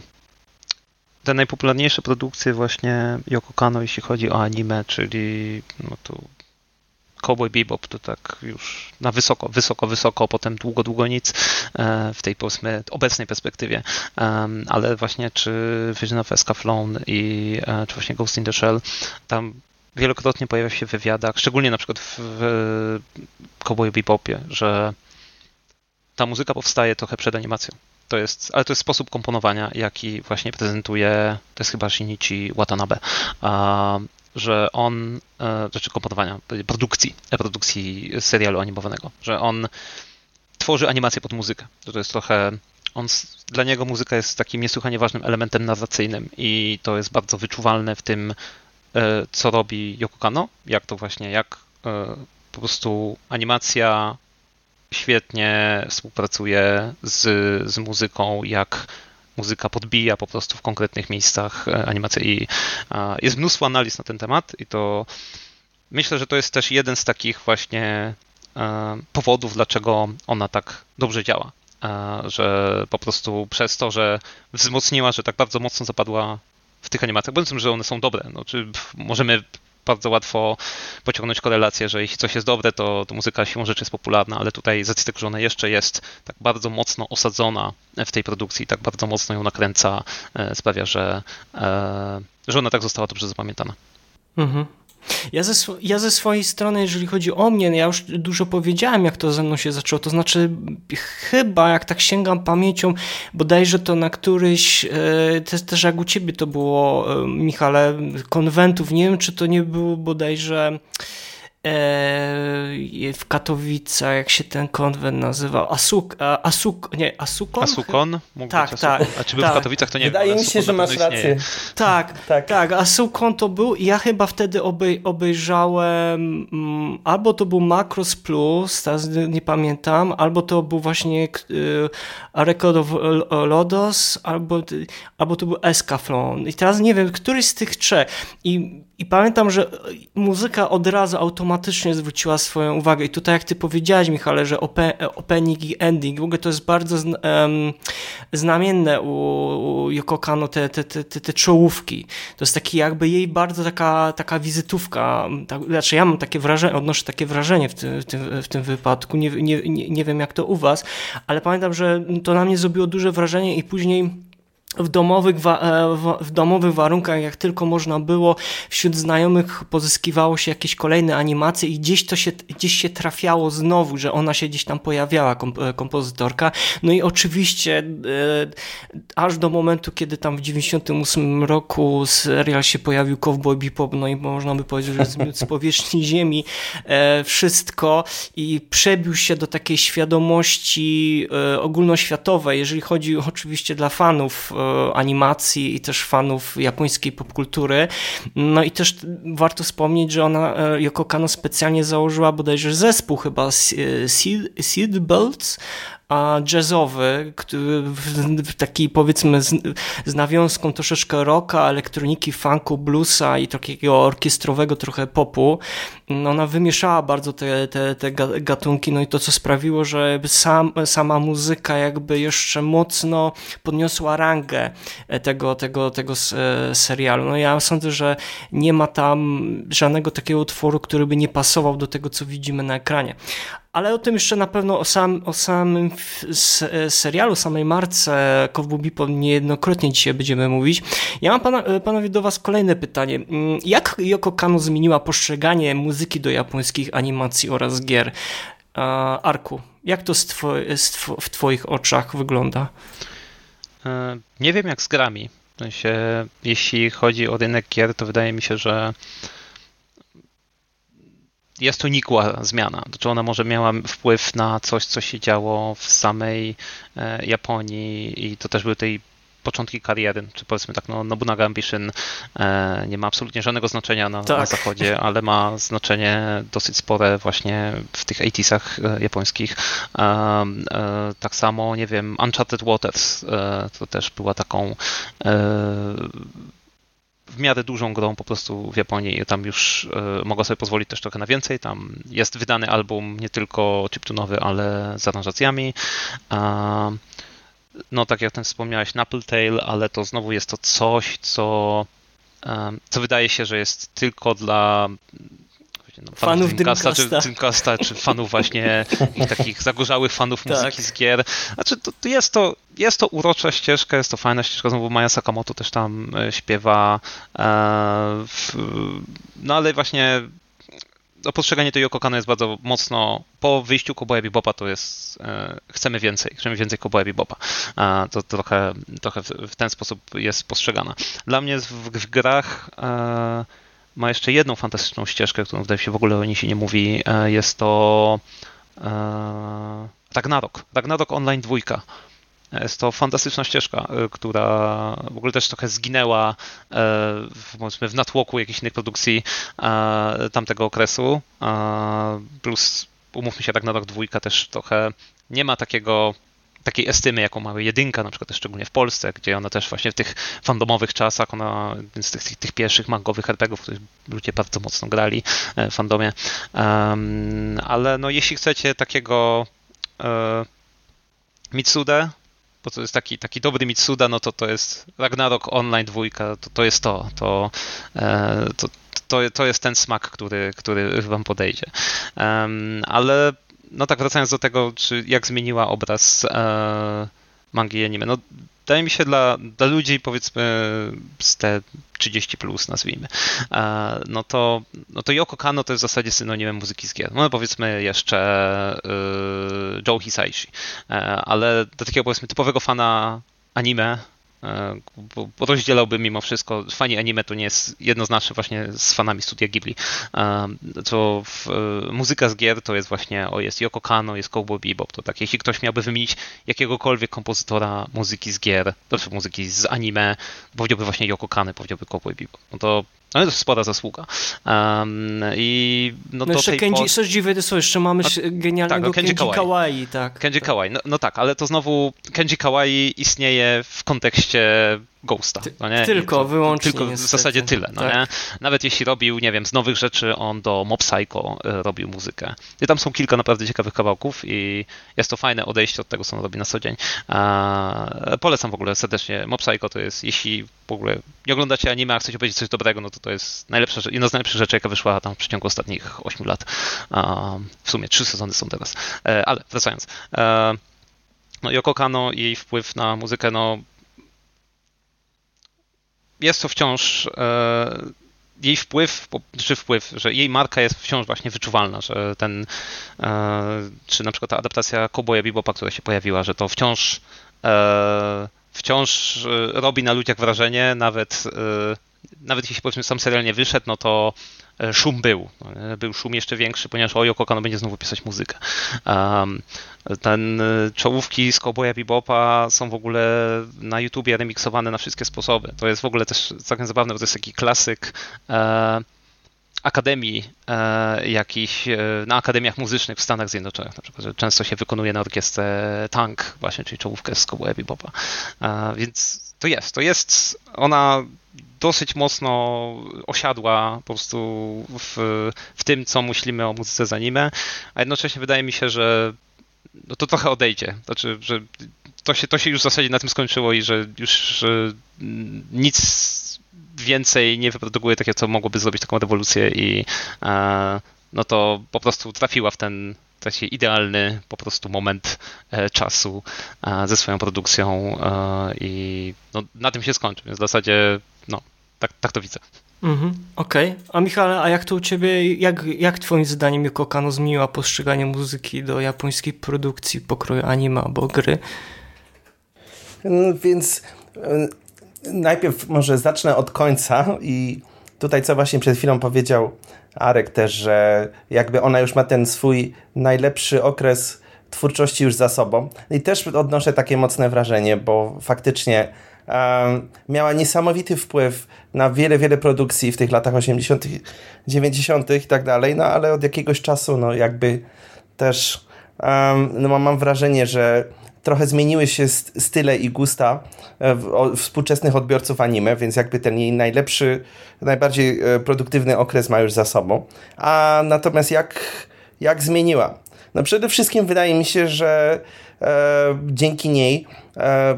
te najpopularniejsze produkcje właśnie Yoko Kano, jeśli chodzi o anime, czyli no to Cowboy Bebop to tak już na wysoko, wysoko, wysoko, potem długo, długo nic e, w tej powiedzmy obecnej perspektywie, ale właśnie czy Vision of Escaflowne i e, czy właśnie Ghost in the Shell, tam wielokrotnie pojawia się w wywiadach, szczególnie na przykład w, w Cowboy Bebopie, że ta muzyka powstaje trochę przed animacją. To jest, ale to jest sposób komponowania, jaki właśnie prezentuje, to jest chyba Shinichi Watanabe, że on, e, rzeczy komponowania, produkcji, produkcji serialu animowanego, że on tworzy animację pod muzykę. To, jest trochę on, dla niego muzyka jest takim niesłychanie ważnym elementem narracyjnym i to jest bardzo wyczuwalne w tym, E, co robi Yoko Kano, jak to właśnie, jak e, po prostu animacja świetnie współpracuje z, z muzyką, jak muzyka podbija po prostu w konkretnych miejscach e, animację i jest mnóstwo analiz na ten temat i to myślę, że to jest też jeden z takich właśnie powodów, dlaczego ona tak dobrze działa. Że po prostu przez to, że wzmocniła, że tak bardzo mocno zapadła w tych animacjach, bo tym, że one są dobre. No, czy możemy bardzo łatwo pociągnąć korelację, że jeśli coś jest dobre, to, to muzyka siłą rzeczy jest popularna, ale tutaj z tego, że ona jeszcze jest tak bardzo mocno osadzona w tej produkcji, tak bardzo mocno ją nakręca, e, sprawia, że, e, że ona tak została dobrze zapamiętana. Mhm. Ja ze, ja ze swojej strony, jeżeli chodzi o mnie, ja już dużo powiedziałem, jak to ze mną się zaczęło. To znaczy, chyba, jak tak sięgam pamięcią, bodajże to na któryś, e, też, też jak u ciebie to było, e, Michale, konwentów, nie wiem, czy to nie było bodajże w Katowicach, jak się ten konwent nazywał, Asuk, Asuk, nie, Asukon? Asukon? Mógł tak, być tak. A czy był tak. w Katowicach, to nie Wydaje wiem. Wydaje mi się, że masz rację. Tak, tak, tak. Asukon to był i ja chyba wtedy obej, obejrzałem mm, albo to był Macros Plus, teraz nie pamiętam, albo to był właśnie y, Record of Lodos, albo, albo to był Escaflon. I teraz nie wiem, któryś z tych trzech. I, i pamiętam, że muzyka od razu automatycznie zwróciła swoją uwagę. I tutaj, jak ty powiedziałeś, Michale, że opening i ending, w ogóle to jest bardzo znamienne u Yoko Kano, te, te, te, te, czołówki. To jest taki jakby jej bardzo taka, taka wizytówka. Tak, znaczy ja mam takie wrażenie, odnoszę takie wrażenie w tym, w tym, w tym wypadku. Nie, nie, nie, nie wiem, jak to u was, ale pamiętam, że to na mnie zrobiło duże wrażenie i później w domowych, e, w domowych warunkach, jak tylko można było, wśród znajomych pozyskiwało się jakieś kolejne animacje i gdzieś to się, gdzieś się trafiało znowu, że ona się gdzieś tam pojawiała, e, kompozytorka. No i oczywiście e, aż do momentu, kiedy tam w 98 roku serial się pojawił Cowboy Bebop, no i można by powiedzieć, że zmiótł z powierzchni ziemi wszystko i przebił się do takiej świadomości ogólnoświatowej, jeżeli chodzi oczywiście dla fanów animacji i też fanów japońskiej popkultury. No i też warto wspomnieć, że ona, Yoko Kano specjalnie założyła bodajże zespół chyba Seed, Seed Belts, a jazzowy, taki powiedzmy z, z nawiązką troszeczkę rocka, elektroniki, funku, bluesa i takiego orkiestrowego trochę popu. No, ona wymieszała bardzo te, te, te gatunki, no i to co sprawiło, że sam, sama muzyka jakby jeszcze mocno podniosła rangę tego, tego, tego serialu. No ja sądzę, że nie ma tam żadnego takiego utworu, który by nie pasował do tego, co widzimy na ekranie ale o tym jeszcze na pewno o, sam, o samym serialu, samej marce Bebop niejednokrotnie dzisiaj będziemy mówić. Ja mam pana, panowie do was kolejne pytanie. Mm, jak Yoko Kano zmieniła postrzeganie muzyki do japońskich animacji oraz gier? Arku, jak to w twoich oczach wygląda? E, nie wiem jak z grami. W sensie, jeśli chodzi o rynek gier, to wydaje mi się, że jest to nikła zmiana. Czy ona może miała wpływ na coś, co się działo w samej e, Japonii i to też były tej początki kariery, czy powiedzmy tak, no Nobunaga Ambition e, nie ma absolutnie żadnego znaczenia na, tak. na zachodzie, ale ma znaczenie dosyć spore właśnie w tych 80sach e, japońskich. tak samo, nie wiem, Uncharted Waters to też była taką w miarę dużą grą po prostu w Japonii. Tam już y, mogła sobie pozwolić też trochę na więcej. Tam jest wydany album nie tylko chiptunowy, ale z aranżacjami. no tak jak ten wspomniałeś, Apple Tail, ale to znowu jest to coś, co, co wydaje się, że jest tylko dla no, fanów Dreamcasta, czy, Dreamcasta, czy fanów właśnie ich takich zagorzałych fanów tak. muzyki z gier. Znaczy, to, to, jest, to jest to urocza ścieżka, jest to fajna ścieżka, znowu Maja Sakamoto też tam e, śpiewa, e, w, no ale właśnie no, postrzeganie tej Yoko Kano jest bardzo mocno, po wyjściu Cowboya Bebopa to jest, e, chcemy więcej, chcemy więcej Cowboya Bebopa. E, to trochę, trochę w, w, ten sposób jest postrzegana. Dla mnie w, w grach e, ma jeszcze jedną fantastyczną ścieżkę, którą wydaje się w ogóle o niej się nie mówi. E, jest to e, Ragnarok. Ragnarok Online 2. Jest to fantastyczna ścieżka, e, która w ogóle też trochę zginęła w, w natłoku jakichś innych produkcji tamtego okresu. Plus, umówmy się, Ragnarok 2 też trochę nie ma takiego takiej estymy, jaką ma jedynka, na przykład szczególnie w Polsce, gdzie ona też właśnie w tych fandomowych czasach, ona z tych, tych, tych pierwszych mangowych RPGów, których ludzie bardzo mocno grali e, w fandomie. Um, ale no jeśli chcecie takiego e, Mitsude, bo to jest taki, taki dobry Mitsuda, no to to jest Ragnarok Online dwójka, to, to jest to, to, e, to, to, to jest ten smak, który, który wam podejdzie. Um, ale no tak wracając do tego, czy jak zmieniła obraz e, mangi i anime, no wydaje mi się dla, dla ludzi powiedzmy z te 30 plus nazwijmy, e, no to, no to Yoko Kano to jest w zasadzie synonimem muzyki z gier. No powiedzmy jeszcze e, Joe Hisaishi, e, ale do takiego powiedzmy typowego fana anime rozdzielałbym mimo wszystko, fani anime to nie jest jednoznaczne właśnie z fanami studia Ghibli, e, co w, e, muzyka z gier to jest właśnie, o jest Yoko Kano, jest Cowboy Bebop, to tak, jeśli ktoś miałby wymienić jakiegokolwiek kompozytora muzyki z gier, znaczy muzyki z anime, powiedziałby właśnie Yoko Kano, powiedziałby Cowboy Bebop, no to no to jest spora zasługa. Um, I no, no jeszcze tej Kenji, po... dziwne, to jeszcze mamy A, genialnego tak, Kenji, Kenji Kawaii. Kawaii. tak. Kenji tak. Kawaii, no, no, tak, ale to znowu Kenji Kawaii istnieje w kontekście Ghosta. No nie? Tylko, to, wyłącznie. Tylko w zasadzie tyle. No tak. nie? Nawet jeśli robił, nie wiem, z nowych rzeczy, on do Mob Psycho e, robił muzykę. I tam są kilka naprawdę ciekawych kawałków i jest to fajne odejście od tego, co on robi na co dzień. polecam w ogóle serdecznie. Mob Psycho to jest, jeśli w ogóle nie oglądacie anime, a chcecie powiedzieć coś dobrego, no to to jest najlepsza, jedna z najlepszych rzeczy, jaka wyszła tam w przeciągu ostatnich 8 lat. w sumie trzy sezony są teraz. E, ale wracając. E, no Yoko Kano i jej wpływ na muzykę, no jest to wciąż e, jej wpływ, czy wpływ, że jej marka jest wciąż właśnie wyczuwalna, że ten, e, czy na przykład ta adaptacja Cowboya Bebopa, która się pojawiła, że to wciąż e, wciąż robi na ludziach wrażenie, nawet nawet jeśli powiedzmy sam serial nie wyszedł, no to szum był. Był szum jeszcze większy, ponieważ Ojo Kokano będzie znowu pisać muzykę. Um, ten czołówki z Cowboya Bebopa są w ogóle na YouTubie remiksowane na wszystkie sposoby. To jest w ogóle też całkiem zabawne, bo to jest taki klasyk e, akademii e, jakichś, e, na akademiach muzycznych w Stanach Zjednoczonych, na przykład, często się wykonuje na orkiestrę Tank właśnie, czyli czołówkę z Cowboya Bebopa. E, więc to jest, to jest, ona dosyć mocno osiadła po prostu w, w tym, co myślimy o muzyce z anime, a jednocześnie wydaje mi się, że no to trochę odejdzie. Znaczy, że to się, to się już w zasadzie na tym skończyło i że już że nic więcej nie wyprodukuje takie, co mogłoby zrobić taką rewolucję i e, no to po prostu trafiła w ten taki idealny po prostu moment e, czasu e, ze swoją produkcją i no, na tym się skończy, więc w zasadzie no, tak, tak to widzę. Mhm, Okej. Okay. A Michale, a jak to u ciebie, jak, jak twoim zdaniem Yoko Kano zmieniła postrzeganie muzyki do japońskiej produkcji pokroju anime albo gry? No, więc najpierw może zacznę od końca i tutaj co właśnie przed chwilą powiedział Arek też, że jakby ona już ma ten swój najlepszy okres twórczości już za sobą. I też odnoszę takie mocne wrażenie, bo faktycznie miała niesamowity wpływ na wiele, wiele produkcji w tych latach 80., 90. i tak dalej, no ale od jakiegoś czasu, no jakby też no, mam wrażenie, że trochę zmieniły się style i gusta e, współczesnych odbiorców anime, więc jakby ten jej najlepszy, najbardziej e, produktywny okres ma już za sobą. A natomiast jak, jak zmieniła? No przede wszystkim wydaje mi się, że e, dzięki niej e,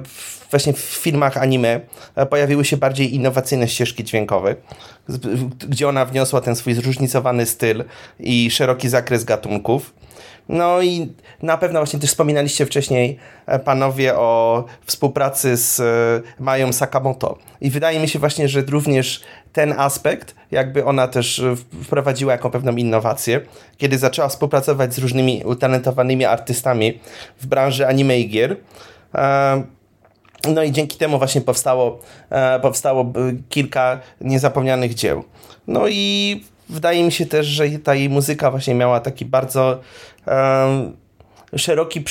właśnie w filmach anime e, pojawiły się bardziej innowacyjne ścieżki dźwiękowe, gdzie ona wniosła ten swój zróżnicowany styl i szeroki zakres gatunków. No i na pewno właśnie też wspominaliście wcześniej e, panowie o współpracy z e, Mają Sakamoto. I wydaje mi się właśnie, że również ten aspekt jakby ona też wprowadziła jako pewną innowację, kiedy zaczęła współpracować z różnymi utalentowanymi artystami w branży anime i gier. No i dzięki temu właśnie powstało, powstało kilka niezapomnianych dzieł. No i wydaje mi się też, że ta jej muzyka właśnie miała taki bardzo um, szeroki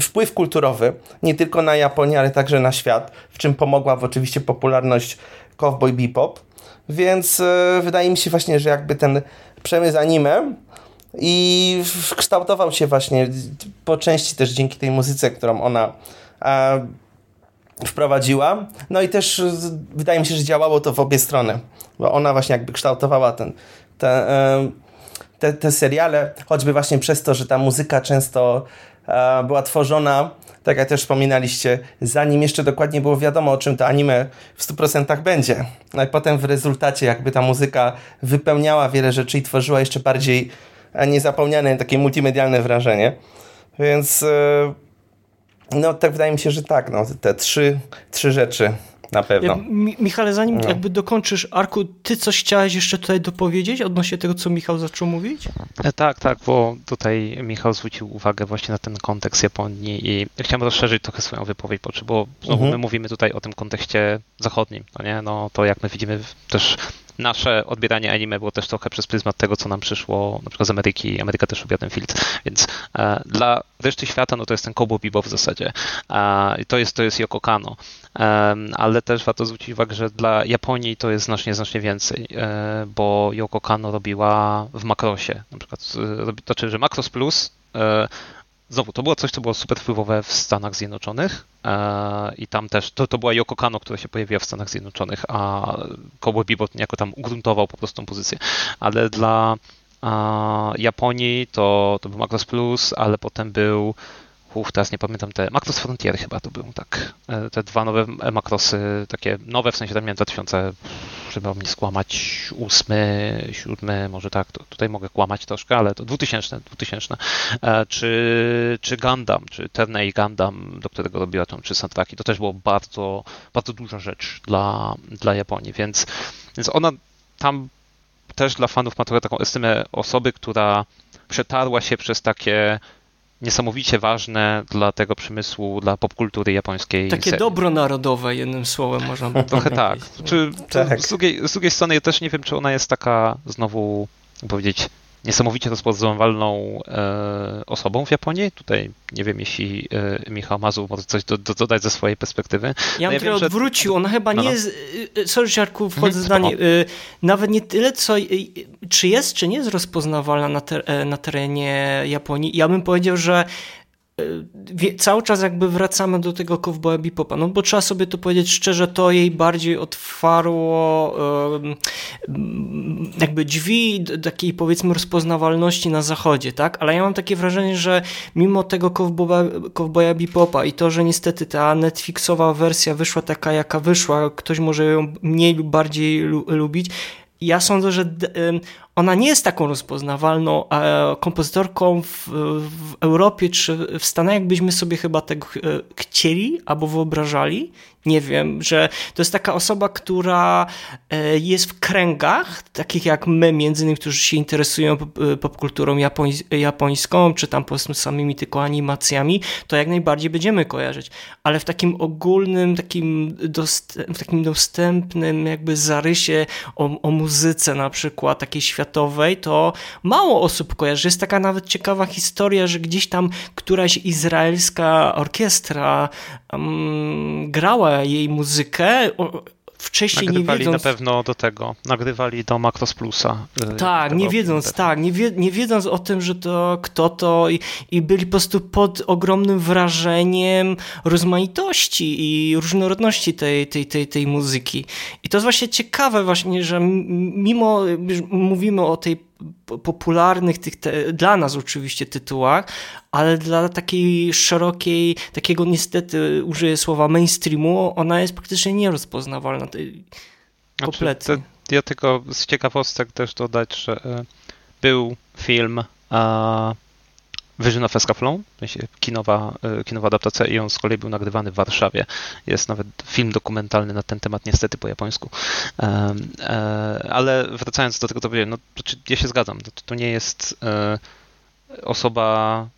wpływ kulturowy, nie tylko na Japonię, ale także na świat, w czym pomogła w oczywiście popularność Cowboy Bebop. Więc e, wydaje mi się właśnie, że jakby ten przemysł anime i kształtował się właśnie po części też dzięki tej muzyce, którą ona e, wprowadziła. No i też wydaje mi się, że działało to w obie strony, bo ona właśnie jakby kształtowała ten, te, te, te seriale, choćby właśnie przez to, że ta muzyka często e, była tworzona, tak jak też wspominaliście, zanim jeszcze dokładnie było wiadomo, o czym to anime w 100% będzie. No i potem w rezultacie jakby ta muzyka wypełniała wiele rzeczy i tworzyła jeszcze bardziej e, niezapomniane, takie multimedialne wrażenie. Więc e, no tak wydaje mi się, że tak, no, te trzy, trzy rzeczy na pewno. Ja, Michale, zanim no. jakby dokończysz, Arku, ty coś chciałeś jeszcze tutaj dopowiedzieć odnośnie tego, co Michał zaczął mówić? E, tak, tak, bo tutaj Michał zwrócił uwagę właśnie na ten kontekst Japonii i chciałem rozszerzyć trochę swoją wypowiedź, bo znowu mhm. my mówimy tutaj o tym kontekście zachodnim, no nie? No to jak my widzimy też nasze odbieranie anime było też trochę przez pryzmat tego, co nam przyszło na przykład z Ameryki. Ameryka też lubiła ten filtr, więc e, dla reszty świata no to jest ten Kobo Bebop w zasadzie. E, to jest, to jest Yoko Kano. E, ale też warto zwrócić uwagę, że dla Japonii to jest znacznie, znacznie więcej, e, bo Yoko Kano robiła w Makrosie. Na przykład, e, to znaczy, że Makros Plus e, Znowu, to było coś, co było super wpływowe w Stanach Zjednoczonych i tam też, to, to była Yoko Kano, która się pojawiła w Stanach Zjednoczonych, a Cowboy Bebop niejako tam ugruntował po prostu tą pozycję. Ale dla a, Japonii to, to był Macross Plus, ale potem był teraz nie pamiętam, te Macross Frontier chyba to był, tak. E, te dwa nowe Macrossy, takie nowe, w sensie tam miałem 2000 żeby mnie skłamać, ósmy, siódmy, może tak, to, tutaj mogę kłamać troszkę, ale to 2000, 2000, e, czy, czy Gundam, czy Ternay Gundam, do którego robiła tą, czy soundtracki, to też było bardzo, bardzo duża rzecz dla, dla Japonii, więc, więc ona tam też dla fanów ma trochę taką estymę osoby, która przetarła się przez takie niesamowicie ważne dla tego przemysłu, dla popkultury japońskiej. Takie serii. dobro narodowe, jednym słowem można by Trochę tak. Czy, Tak. Z, drugiej, z drugiej strony ja też nie wiem, czy ona jest taka znowu, powiedzieć, niesamowicie rozpoznawalną e, osobą w Japonii. Tutaj nie wiem, jeśli e, Michał Mazur może coś do, do, dodać ze swojej perspektywy. Ja No bym ja trochę wiem, że- odwrócił, ona chyba No, nie no. jest, y, y, sorry Żarku, wchodzę Mhm, w zdanie, y, nawet nie tyle co, czy jest, czy nie jest rozpoznawalna na, ter, e, na terenie Japonii. Ja bym powiedział, że cały czas jakby wracamy do tego Cowboya Bebopa, no bo trzeba sobie to powiedzieć szczerze, to jej bardziej otwarło jakby drzwi takiej powiedzmy rozpoznawalności na zachodzie, tak? Ale ja mam takie wrażenie, że mimo tego Cowboya, Cowboya Bebopa i to, że niestety ta Netflixowa wersja wyszła taka jaka wyszła, ktoś może ją mniej lub bardziej lu lubić, ja sądzę, że ona nie jest taką rozpoznawalną e, kompozytorką w, w Europie czy w Stanach, jakbyśmy sobie chyba tego e, chcieli albo wyobrażali. Nie wiem, że to jest taka osoba, która e, jest w kręgach, takich jak my, między innymi, którzy się interesują pop- popkulturą japońs japońską, czy tam powiedzmy samymi tylko animacjami, to jak najbardziej będziemy kojarzyć. Ale w takim ogólnym, takim, dost w takim dostępnym jakby zarysie o, o muzyce na przykład, takiej światowej, to mało osób kojarzy. Jest taka nawet ciekawa historia, że gdzieś tam któraś izraelska orkiestra um, grała jej muzykę, o, wcześniej nie Nagrywali wiedząc... na pewno do tego, nagrywali do Macross Plusa. y, Tak, nie wiedząc, tak, nie, wie, nie wiedząc o tym, że to kto to i, i byli po prostu pod ogromnym wrażeniem rozmaitości i różnorodności tej, tej, tej, tej muzyki. I to jest właśnie ciekawe właśnie, że mimo, że mówimy o tej popularnych tych, te, dla nas oczywiście tytułach, ale dla takiej szerokiej, takiego niestety użyję słowa mainstreamu, ona jest praktycznie nierozpoznawalna. tej- Znaczy, Kompletnie. to ja tylko z ciekawostek też dodać, że e, był film e, Vision of Escaflowne, kinowa, e, kinowa adaptacja i on z kolei był nagrywany w Warszawie. Jest nawet film dokumentalny na ten temat, niestety po japońsku. E, ale wracając do tego, co powiedziałem, no, to, ja się zgadzam, to, to nie jest e, osoba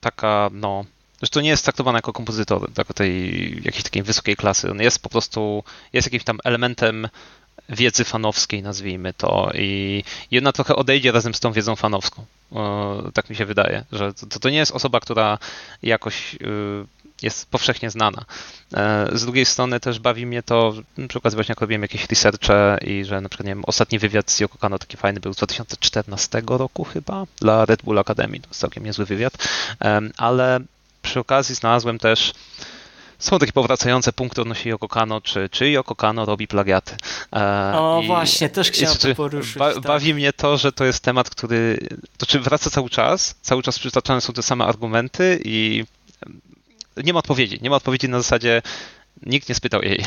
taka, no, że to nie jest traktowana jako kompozytor tak, tej jakiejś takiej wysokiej klasy. On jest po prostu, jest jakimś tam elementem wiedzy fanowskiej, nazwijmy to, i, ona trochę odejdzie razem z tą wiedzą fanowską. Tak mi się wydaje, że to, to nie jest osoba, która jakoś y, jest powszechnie znana. E, Z drugiej strony też bawi mnie to, na przykład właśnie jak robiłem jakieś researche i że na przykład, nie wiem, ostatni wywiad z Yoko Kano taki fajny był z 2014 roku chyba dla Red Bull Academy, to jest całkiem niezły wywiad, Em, ale przy okazji znalazłem też są takie powracające punkty odnośnie Yoko Kano, czy, czy Yoko Kano robi plagiaty. E, O i- właśnie, też chciałem to poruszyć. Ba, tak. Bawi mnie to, że to jest temat, który to czy wraca cały czas, cały czas przytaczane są te same argumenty i nie ma odpowiedzi. Nie ma odpowiedzi na zasadzie nikt nie spytał jej.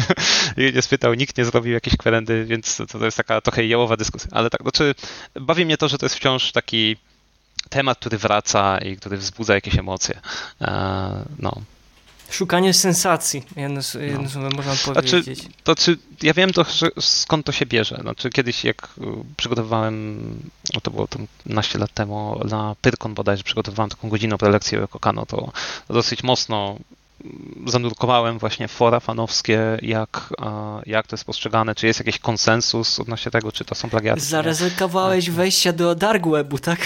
jej nie spytał, nikt nie zrobił jakiejś kwerendy, więc to, to jest taka trochę jałowa dyskusja. Ale tak, znaczy bawi mnie to, że to jest wciąż taki temat, który wraca i który wzbudza jakieś emocje. E, no. Szukanie sensacji, jedno, jedno słowem można Znaczy, powiedzieć. to czy ja wiem to, skąd to się bierze. Znaczy kiedyś jak y, przygotowywałem, no to było tam naście lat temu, na Pyrkon bodajże przygotowywałem taką godzinną prelekcję o Kokano, to dosyć mocno zanurkowałem właśnie w fora fanowskie, jak, jak to jest postrzegane, czy jest jakiś konsensus odnośnie tego, czy to są plagiaty. Zaryzykowałeś wejścia do dark webu, tak?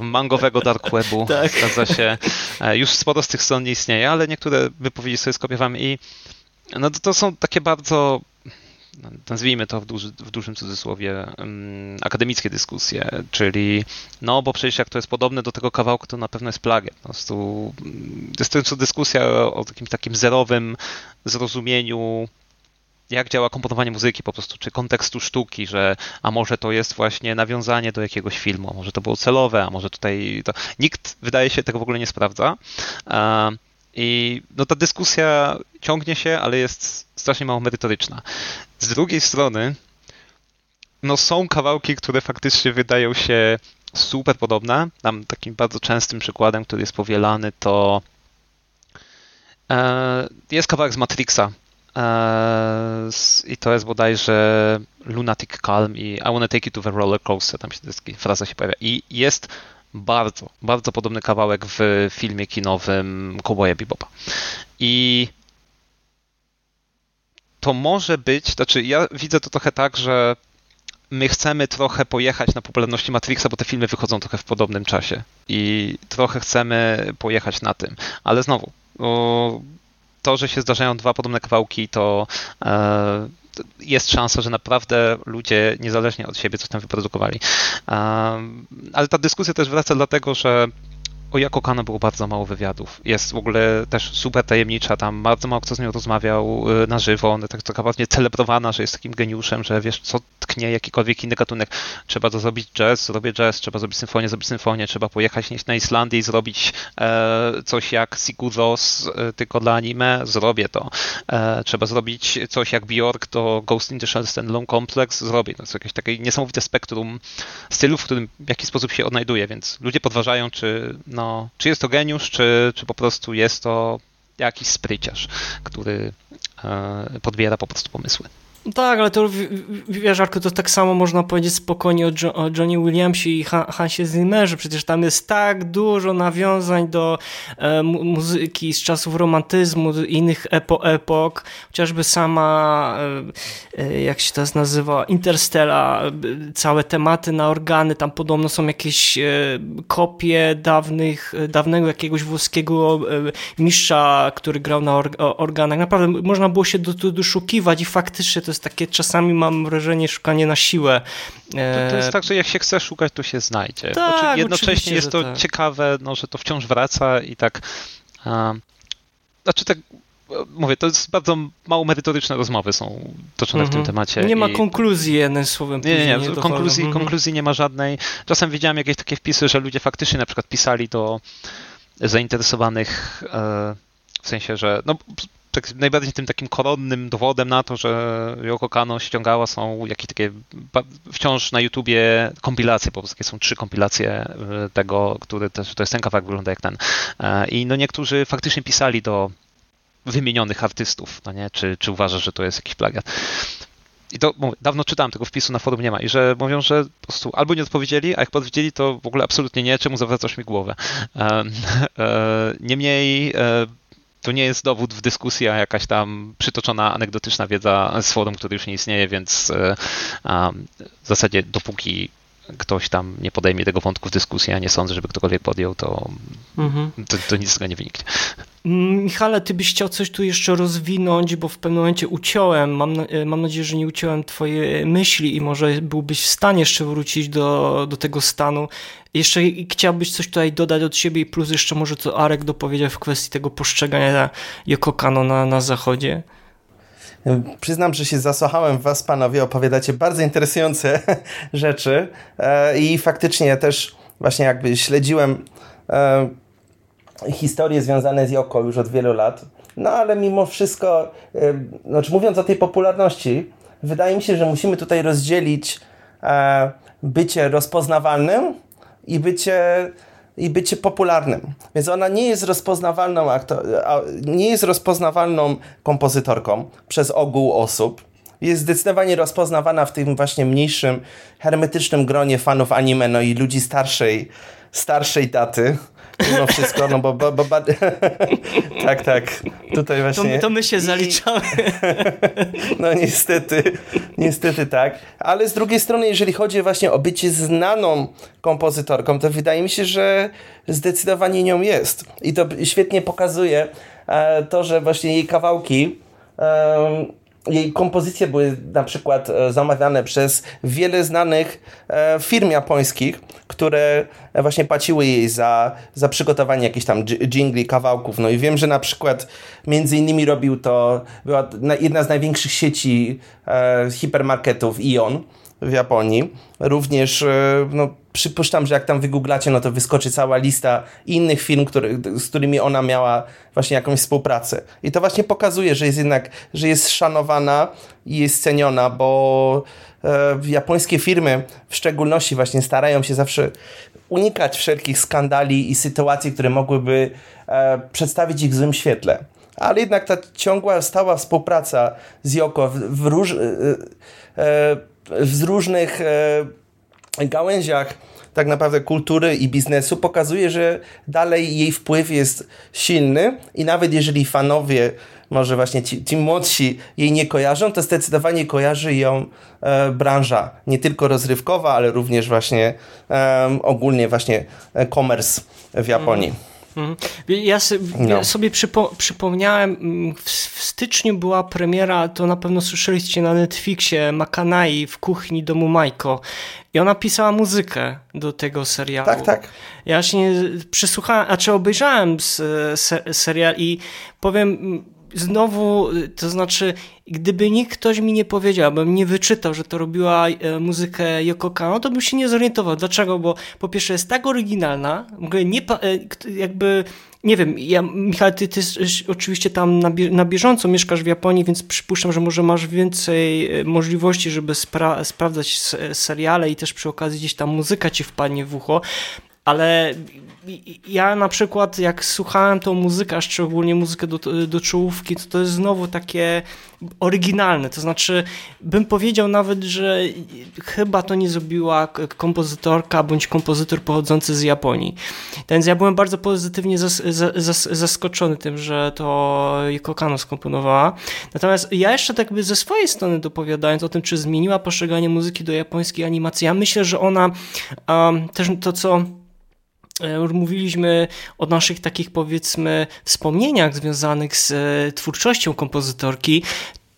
Mangowego dark webu, Tak. zgadza się. E, Już sporo z tych stron nie istnieje, ale niektóre wypowiedzi sobie skopiowałem i no to, są takie bardzo nazwijmy to w, duży, w dużym cudzysłowie, um, akademickie dyskusje, czyli no bo przecież jak to jest podobne do tego kawałku, to na pewno jest plagiat. Po prostu mm, jest to dyskusja o, takim takim zerowym zrozumieniu jak działa komponowanie muzyki po prostu, czy kontekstu sztuki, że a może to jest właśnie nawiązanie do jakiegoś filmu, a może to było celowe, a może tutaj to... Nikt, wydaje się, tego w ogóle nie sprawdza. I no ta dyskusja ciągnie się, ale jest strasznie mało merytoryczna. Z drugiej strony, no są kawałki, które faktycznie wydają się super podobne. Tam takim bardzo częstym przykładem, który jest powielany, to e, jest kawałek z Matrixa, E, I to jest bodajże Lunatic Calm i I Wanna Take You to the Roller Coaster, tam się taka fraza się pojawia. I jest bardzo, bardzo podobny kawałek w filmie kinowym Cowboya Bebopa. I to może być, znaczy ja widzę to trochę tak, że my chcemy trochę pojechać na popularności Matrixa, bo te filmy wychodzą trochę w podobnym czasie i trochę chcemy pojechać na tym. Ale znowu, to, że się zdarzają dwa podobne kawałki, to e, jest szansa, że naprawdę ludzie niezależnie od siebie coś tam wyprodukowali. E, ale ta dyskusja też wraca dlatego, że o Jako Kano było bardzo mało wywiadów. Jest w ogóle też super tajemnicza, tam bardzo mało kto z nią rozmawiał y, na żywo, ona tak taka właśnie celebrowana, że jest takim geniuszem, że wiesz, co tknie jakikolwiek inny gatunek. Trzeba to zrobić jazz, zrobię jazz, trzeba zrobić symfonię, zrobić symfonię, trzeba pojechać na Islandię i zrobić e, coś jak Siguros, e, tylko dla anime, zrobię to. E, trzeba zrobić coś jak Bjork to Ghost in the Shell Standalone Complex, zrobię. To jest jakieś takie niesamowite spektrum stylów, w którym w jakiś sposób się odnajduje, więc ludzie podważają, czy no, czy jest to geniusz, czy, czy po prostu jest to jakiś spryciarz, który e, podbiera po prostu pomysły. Tak, ale to wiesz, Arku, to tak samo można powiedzieć spokojnie o, jo o Johnny Williamsie i ha Hansie Zimmerze. Przecież tam jest tak dużo nawiązań do e, muzyki z czasów romantyzmu, innych epo epok. Chociażby sama, e, e, jak się to nazywa, Interstella, całe tematy na organy. Tam podobno są jakieś e, kopie dawnych, dawnego jakiegoś włoskiego e, mistrza, który grał na or organach. Naprawdę można było się do, do, doszukiwać i faktycznie to takie czasami mam wrażenie szukanie na siłę. To, to jest e, tak, że jak się chce szukać, to się znajdzie. Tak, znaczy, jednocześnie jest to tak. ciekawe, no, że to wciąż wraca i tak. A, znaczy tak mówię, to jest bardzo mało merytoryczne rozmowy są toczone w tym mhm. temacie. Nie ma konkluzji jednym słowem. Nie, nie, nie. Konkluzji, mhm. konkluzji nie ma żadnej. Czasem widziałem jakieś takie wpisy, że ludzie faktycznie na przykład pisali do zainteresowanych e, w sensie, że no, tak najbardziej tym takim koronnym dowodem na to, że Yoko Kano ściągała są jakieś takie wciąż na YouTubie kompilacje, po prostu są trzy kompilacje e, tego, który też, to jest ten kawałek wygląda jak ten. E, I no niektórzy faktycznie pisali do wymienionych artystów, no nie? Czy, czy uważasz, że to jest jakiś plagiat? I to mówię, dawno czytałem, tego wpisu na forum nie ma. I że mówią, że po prostu albo nie odpowiedzieli, a jak odpowiedzieli, to w ogóle absolutnie nie, czemu zawracasz mi głowę. E, niemniej to nie jest dowód w dyskusji, a jakaś tam przytoczona anegdotyczna wiedza z forum, który już nie istnieje, więc e, w zasadzie dopóki ktoś tam nie podejmie tego wątku w dyskusji, a nie sądzę, żeby ktokolwiek podjął, to, mhm. to, to nic z tego nie wyniknie. Michale, ty byś chciał coś tu jeszcze rozwinąć, bo w pewnym momencie uciąłem, mam, e, mam nadzieję, że nie uciąłem twoje myśli i może byłbyś w stanie jeszcze wrócić do, do tego stanu. Jeszcze chciałbyś coś tutaj dodać od siebie i plus jeszcze może co Arek dopowiedział w kwestii tego postrzegania Yoko Kano na, na zachodzie? Przyznam, że się zasłuchałem was, panowie, opowiadacie bardzo interesujące rzeczy. E, i faktycznie też właśnie jakby śledziłem e, historie związane z Joko już od wielu lat, no ale mimo wszystko, e, znaczy mówiąc o tej popularności, wydaje mi się, że musimy tutaj rozdzielić bycie rozpoznawalnym i bycie i bycie popularnym. Więc ona nie jest rozpoznawalną, nie jest rozpoznawalną kompozytorką przez ogół osób. Jest zdecydowanie rozpoznawana w tym właśnie mniejszym, hermetycznym gronie fanów anime, no i ludzi starszej, starszej daty mimo wszystko, no bo... bo, bo, tak, tak, tutaj właśnie... To, to my się zaliczamy. no niestety, niestety tak. Ale z drugiej strony, jeżeli chodzi właśnie o bycie znaną kompozytorką, to wydaje mi się, że zdecydowanie nią jest. I to świetnie pokazuje e, to, że właśnie jej kawałki jej kompozycje były na przykład e, zamawiane przez wiele znanych e, firm japońskich, które właśnie płaciły jej za, za przygotowanie jakichś tam jingli, kawałków. No i wiem, że na przykład między innymi robił to, była jedna z największych sieci e, hipermarketów Ion w Japonii. Również no, przypuszczam, że jak tam wygooglacie, no to wyskoczy cała lista innych firm, który, z którymi ona miała właśnie jakąś współpracę. I to właśnie pokazuje, że jest jednak, że jest szanowana i jest ceniona, bo e, japońskie firmy w szczególności właśnie starają się zawsze unikać wszelkich skandali i sytuacji, które mogłyby e, przedstawić ich w złym świetle. Ale jednak ta ciągła, stała współpraca z Yoko w, w róż, e, e w różnych e, gałęziach tak naprawdę kultury i biznesu pokazuje, że dalej jej wpływ jest silny i nawet jeżeli fanowie może właśnie ci, ci młodsi jej nie kojarzą, to zdecydowanie kojarzy ją e, branża nie tylko rozrywkowa, ale również właśnie e, ogólnie właśnie e-commerce w Japonii. Mm. Mhm. Ja, sobie, no. sobie przypo, przypomniałem, mm, w, w, styczniu była premiera, to na pewno słyszeliście na Netflixie, Makanai w kuchni domu Majko. I ona pisała muzykę do tego serialu. Tak, tak. Ja się przysłuchałem, a czy obejrzałem se, serial i powiem znowu, to znaczy, gdyby nikt ktoś mi nie powiedział, bym nie wyczytał, że to robiła e, muzykę Yoko Kano, to bym się nie zorientował. Dlaczego? Bo po pierwsze jest tak oryginalna, nie, e, jakby nie wiem, ja, Michał, ty, ty oczywiście tam na, na bieżąco mieszkasz w Japonii, więc przypuszczam, że może masz więcej e, możliwości, żeby spra sprawdzać seriale i też przy okazji gdzieś tam muzyka ci wpadnie w ucho, ale ja na przykład jak słuchałem tą muzykę, szczególnie muzykę do, do czołówki, to to jest znowu takie oryginalne, to znaczy bym powiedział nawet, że chyba to nie zrobiła kompozytorka bądź kompozytor pochodzący z Japonii. Więc ja byłem bardzo pozytywnie zas, zas, zaskoczony tym, że to Yoko Kano skomponowała. Natomiast ja jeszcze tak by ze swojej strony dopowiadając o tym, czy zmieniła postrzeganie muzyki do japońskiej animacji, ja myślę, że ona um, też to, co mówiliśmy o naszych takich powiedzmy wspomnieniach związanych z e, twórczością kompozytorki,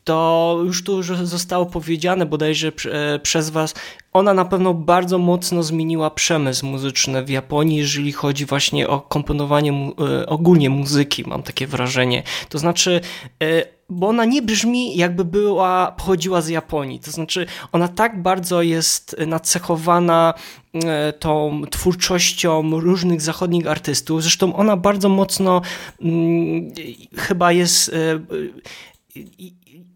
to już tu zostało powiedziane bodajże e, przez Was, ona na pewno bardzo mocno zmieniła przemysł muzyczny w Japonii, jeżeli chodzi właśnie o komponowanie ogólnie muzyki, mam takie wrażenie. To znaczy bo ona nie brzmi jakby była, pochodziła z Japonii. To znaczy, ona tak bardzo jest nacechowana e, tą twórczością różnych zachodnich artystów. Zresztą ona bardzo mocno hmm, chyba jest. E,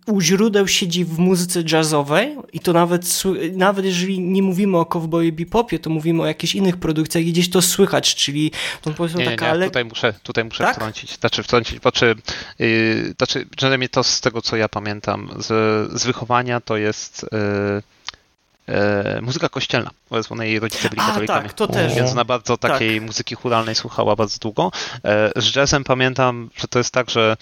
u źródeł siedzi w muzyce jazzowej i to nawet, nawet jeżeli nie mówimy o cowboy bebopie, to mówimy o jakichś innych produkcjach i gdzieś to słychać, czyli to powiedzmy nie, taka... Nie, tutaj muszę, tutaj muszę tak? wtrącić, znaczy wtrącić, znaczy, yy, znaczy przynajmniej to z tego, co ja pamiętam z, z wychowania, to jest... Yy, muzyka kościelna, bo ona jej rodzice byli katolikami. Tak, to też. Więc ona bardzo takiej tak. muzyki churalnej słuchała bardzo długo. Z jazzem pamiętam, że to jest tak, że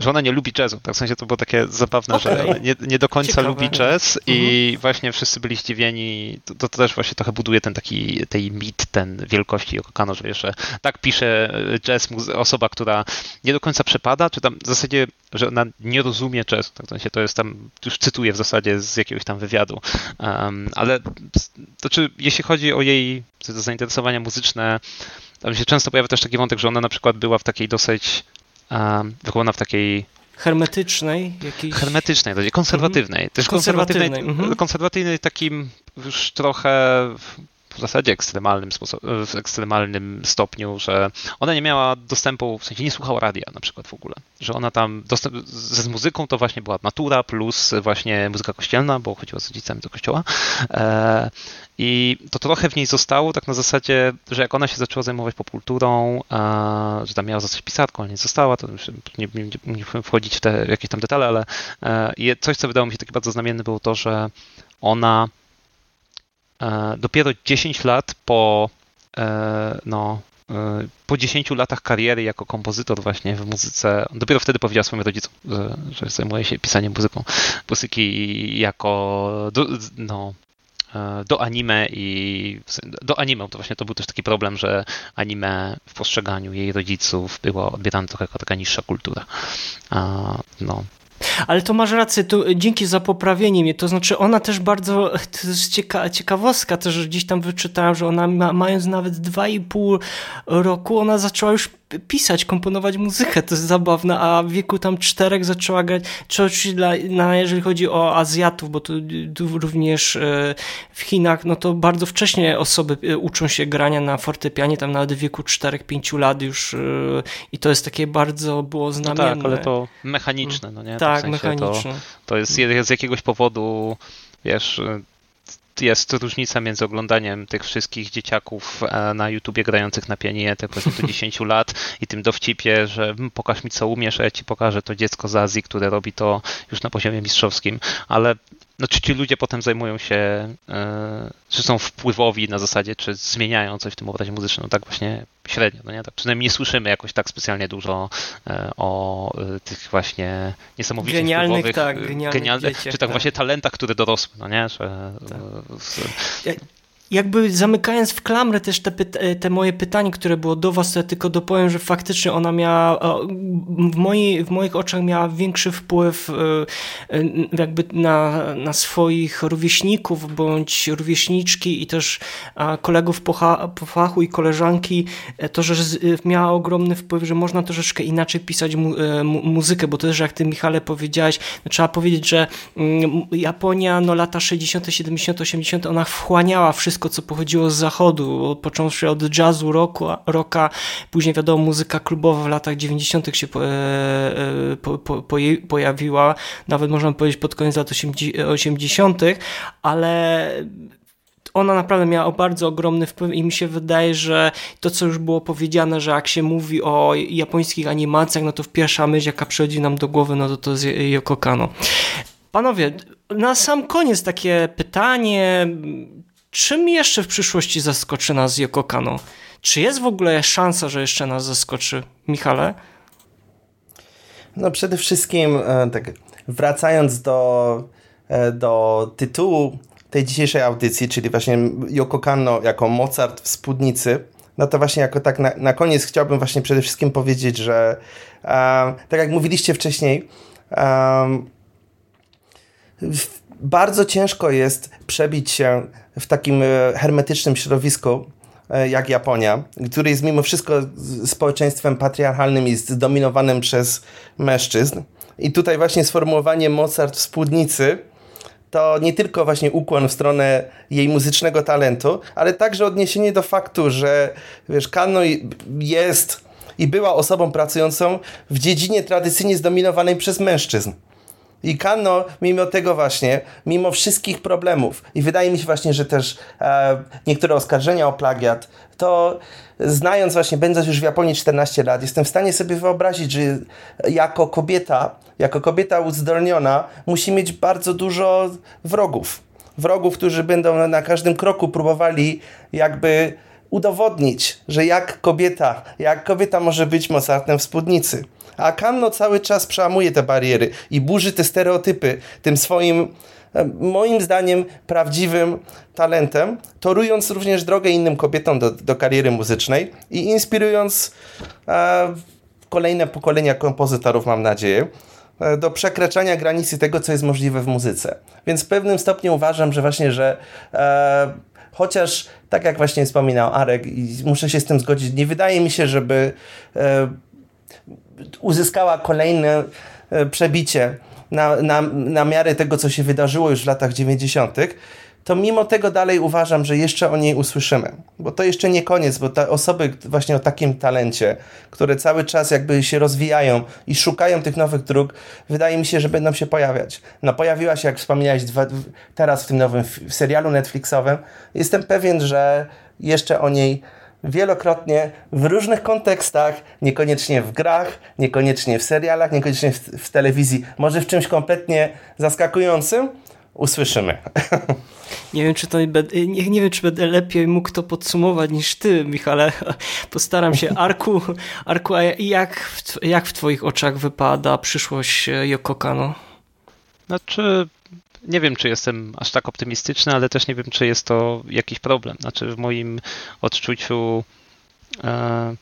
że ona nie lubi jazzu. Tak w sensie to było takie zabawne, okay. że ona nie, nie do końca Ciekawe. lubi jazz mhm. i właśnie wszyscy byli zdziwieni. To, to, też właśnie trochę buduje ten taki tej mit, ten wielkości Yoko że wiesz, że tak pisze jazz osoba, która nie do końca przepada, czy tam w zasadzie, że ona nie rozumie jazzu. Tak w sensie to jest tam, już cytuję w zasadzie z jakiegoś tam wywiadu. Um, ale to czy jeśli chodzi o jej zainteresowania muzyczne, tam się często pojawia też taki wątek, że ona na przykład była w takiej dosyć wychowana w takiej hermetycznej, jakiejś... hermetycznej, konserwatywnej. Mhm. Też konserwatywnej, konserwatywnej, mhm. konserwatywnej takim już trochę w zasadzie ekstremalnym, w ekstremalnym stopniu, że ona nie miała dostępu, w sensie nie słuchała radia na przykład w ogóle, że ona tam dostęp, z, z muzyką to właśnie była natura plus właśnie muzyka kościelna, bo chodziła z rodzicami do kościoła. E, i to trochę w niej zostało, tak na zasadzie, że jak ona się zaczęła zajmować popkulturą, e, że tam miała zostać pisarką, ale nie została, to nie, nie, nie wchodzić w te jakieś tam detale, ale e, coś, co wydało mi się takie bardzo znamienne było to, że ona E, dopiero 10 lat po, e, no, e, po 10 latach kariery jako kompozytor właśnie w muzyce, dopiero wtedy powiedziała swoim rodzicom, że, że zajmuje się pisaniem muzyką, muzyki jako do, no, do anime i do anime to właśnie to był też taki problem, że anime w postrzeganiu jej rodziców było odbierane trochę jako taka niższa kultura. No, ale to masz rację, to dzięki za poprawienie mnie, to znaczy ona też bardzo, to jest cieka, ciekawostka też, gdzieś tam wyczytałem, że ona ma, mając nawet 2,5 roku, ona zaczęła już pisać, komponować muzykę, to jest zabawne, a w wieku tam czterech zaczęła grać, czy oczywiście dla, na, jeżeli chodzi o Azjatów, bo tu, tu również e, w Chinach, no to bardzo wcześnie osoby e, uczą się grania na fortepianie, tam nawet w wieku 4-5 lat już e, i to jest takie bardzo było znamienne. No tak, ale to mechaniczne, no nie? Tak, w sensie mechaniczne. To, to jest z jakiegoś powodu, wiesz, jest różnica między oglądaniem tych wszystkich dzieciaków e, na YouTubie grających na pianinie powiedzmy do 10 lat i tym dowcipie, że hmm, pokaż mi co umiesz, a ja ci pokażę to dziecko z Azji, które robi to już na poziomie mistrzowskim, ale no, czy ci ludzie potem zajmują się, czy są wpływowi na zasadzie, czy zmieniają coś w tym obrazie muzycznym, no tak właśnie średnio, no nie? Tak, przynajmniej nie słyszymy jakoś tak specjalnie dużo o tych właśnie niesamowicie genialnych, wpływowych, tak, genialnych genialnych dzieciach, czy tak, tak, właśnie talentach, które dorosły, no nie? Że, tak jakby zamykając w klamrę też te, te, moje pytanie, które było do was, to ja tylko dopowiem, że faktycznie ona miała, w, mojej, w moich oczach miała większy wpływ e, e, jakby na, na swoich rówieśników, bądź rówieśniczki i też kolegów po, po fachu i koleżanki, e, to, że miała ogromny wpływ, że można troszeczkę inaczej pisać mu, muzykę, bo to też jak ty Michale powiedziałeś, no, trzeba powiedzieć, że mm, Japonia, no lata 60., 70., 80., ona wchłaniała wszystko wszystko, co pochodziło z zachodu, począwszy od jazzu, rocku, rocka, później wiadomo muzyka klubowa w latach 90. się po, e, e, po, po, pojawiła, nawet można powiedzieć pod koniec lat 80., ale ona naprawdę miała bardzo ogromny wpływ i mi się wydaje, że to, co już było powiedziane, że jak się mówi o japońskich animacjach, no to pierwsza myśl, jaka przychodzi nam do głowy, no to to jest Yoko Kano. Panowie, na sam koniec takie pytanie, Czym jeszcze w przyszłości zaskoczy nas Yoko Kano? Czy jest w ogóle szansa, że jeszcze nas zaskoczy? Michale? No przede wszystkim e, tak wracając do, e, do tytułu tej dzisiejszej audycji, czyli właśnie Yoko Kano jako Mozart w spódnicy, no to właśnie jako tak na, na koniec chciałbym właśnie przede wszystkim powiedzieć, że um, tak jak mówiliście wcześniej, um, bardzo ciężko jest przebić się w takim e, hermetycznym środowisku e, jak Japonia, który jest mimo wszystko społeczeństwem patriarchalnym i zdominowanym przez mężczyzn. I tutaj właśnie sformułowanie Mozart w spódnicy to nie tylko właśnie ukłon w stronę jej muzycznego talentu, ale także odniesienie do faktu, że wiesz, Kano jest i była osobą pracującą w dziedzinie tradycyjnie zdominowanej przez mężczyzn. I Kano, mimo tego właśnie, mimo wszystkich problemów, i wydaje mi się właśnie, że też e, niektóre oskarżenia o plagiat, to znając właśnie, będąc już w Japonii 14 lat, jestem w stanie sobie wyobrazić, że jako kobieta, jako kobieta uzdolniona, musi mieć bardzo dużo wrogów. Wrogów, którzy będą na każdym kroku próbowali jakby udowodnić, że jak kobieta, jak kobieta może być Mozartem w spódnicy. A Kanno cały czas przełamuje te bariery i burzy te stereotypy tym swoim e, moim zdaniem prawdziwym talentem, torując również drogę innym kobietom do, do kariery muzycznej i inspirując e, kolejne pokolenia kompozytorów, mam nadzieję, e, do przekraczania granicy tego, co jest możliwe w muzyce. Więc w pewnym stopniu uważam, że właśnie, że e, chociaż tak jak właśnie wspominał Arek i muszę się z tym zgodzić, nie wydaje mi się, żeby e, uzyskała kolejne e, przebicie na, na, na miarę tego, co się wydarzyło już w latach 90., to mimo tego dalej uważam, że jeszcze o niej usłyszymy. Bo to jeszcze nie koniec, bo te osoby właśnie o takim talencie, które cały czas jakby się rozwijają i szukają tych nowych dróg, wydaje mi się, że będą się pojawiać. No pojawiła się, jak wspomniałeś, dwa, teraz w tym nowym serialu Netflixowym. Jestem pewien, że jeszcze o niej wielokrotnie w różnych kontekstach, niekoniecznie w grach, niekoniecznie w serialach, niekoniecznie w, w telewizji, może w czymś kompletnie zaskakującym, usłyszymy. Nie wiem, czy to nie, nie wiem, czy będę lepiej mógł to podsumować niż ty, Michale. Postaram się. Arku, Arku a jak, w, jak w twoich oczach wypada przyszłość Yoko Kano? Znaczy, nie wiem, czy jestem aż tak optymistyczny, ale też nie wiem, czy jest to jakiś problem. Znaczy, w moim odczuciu. E,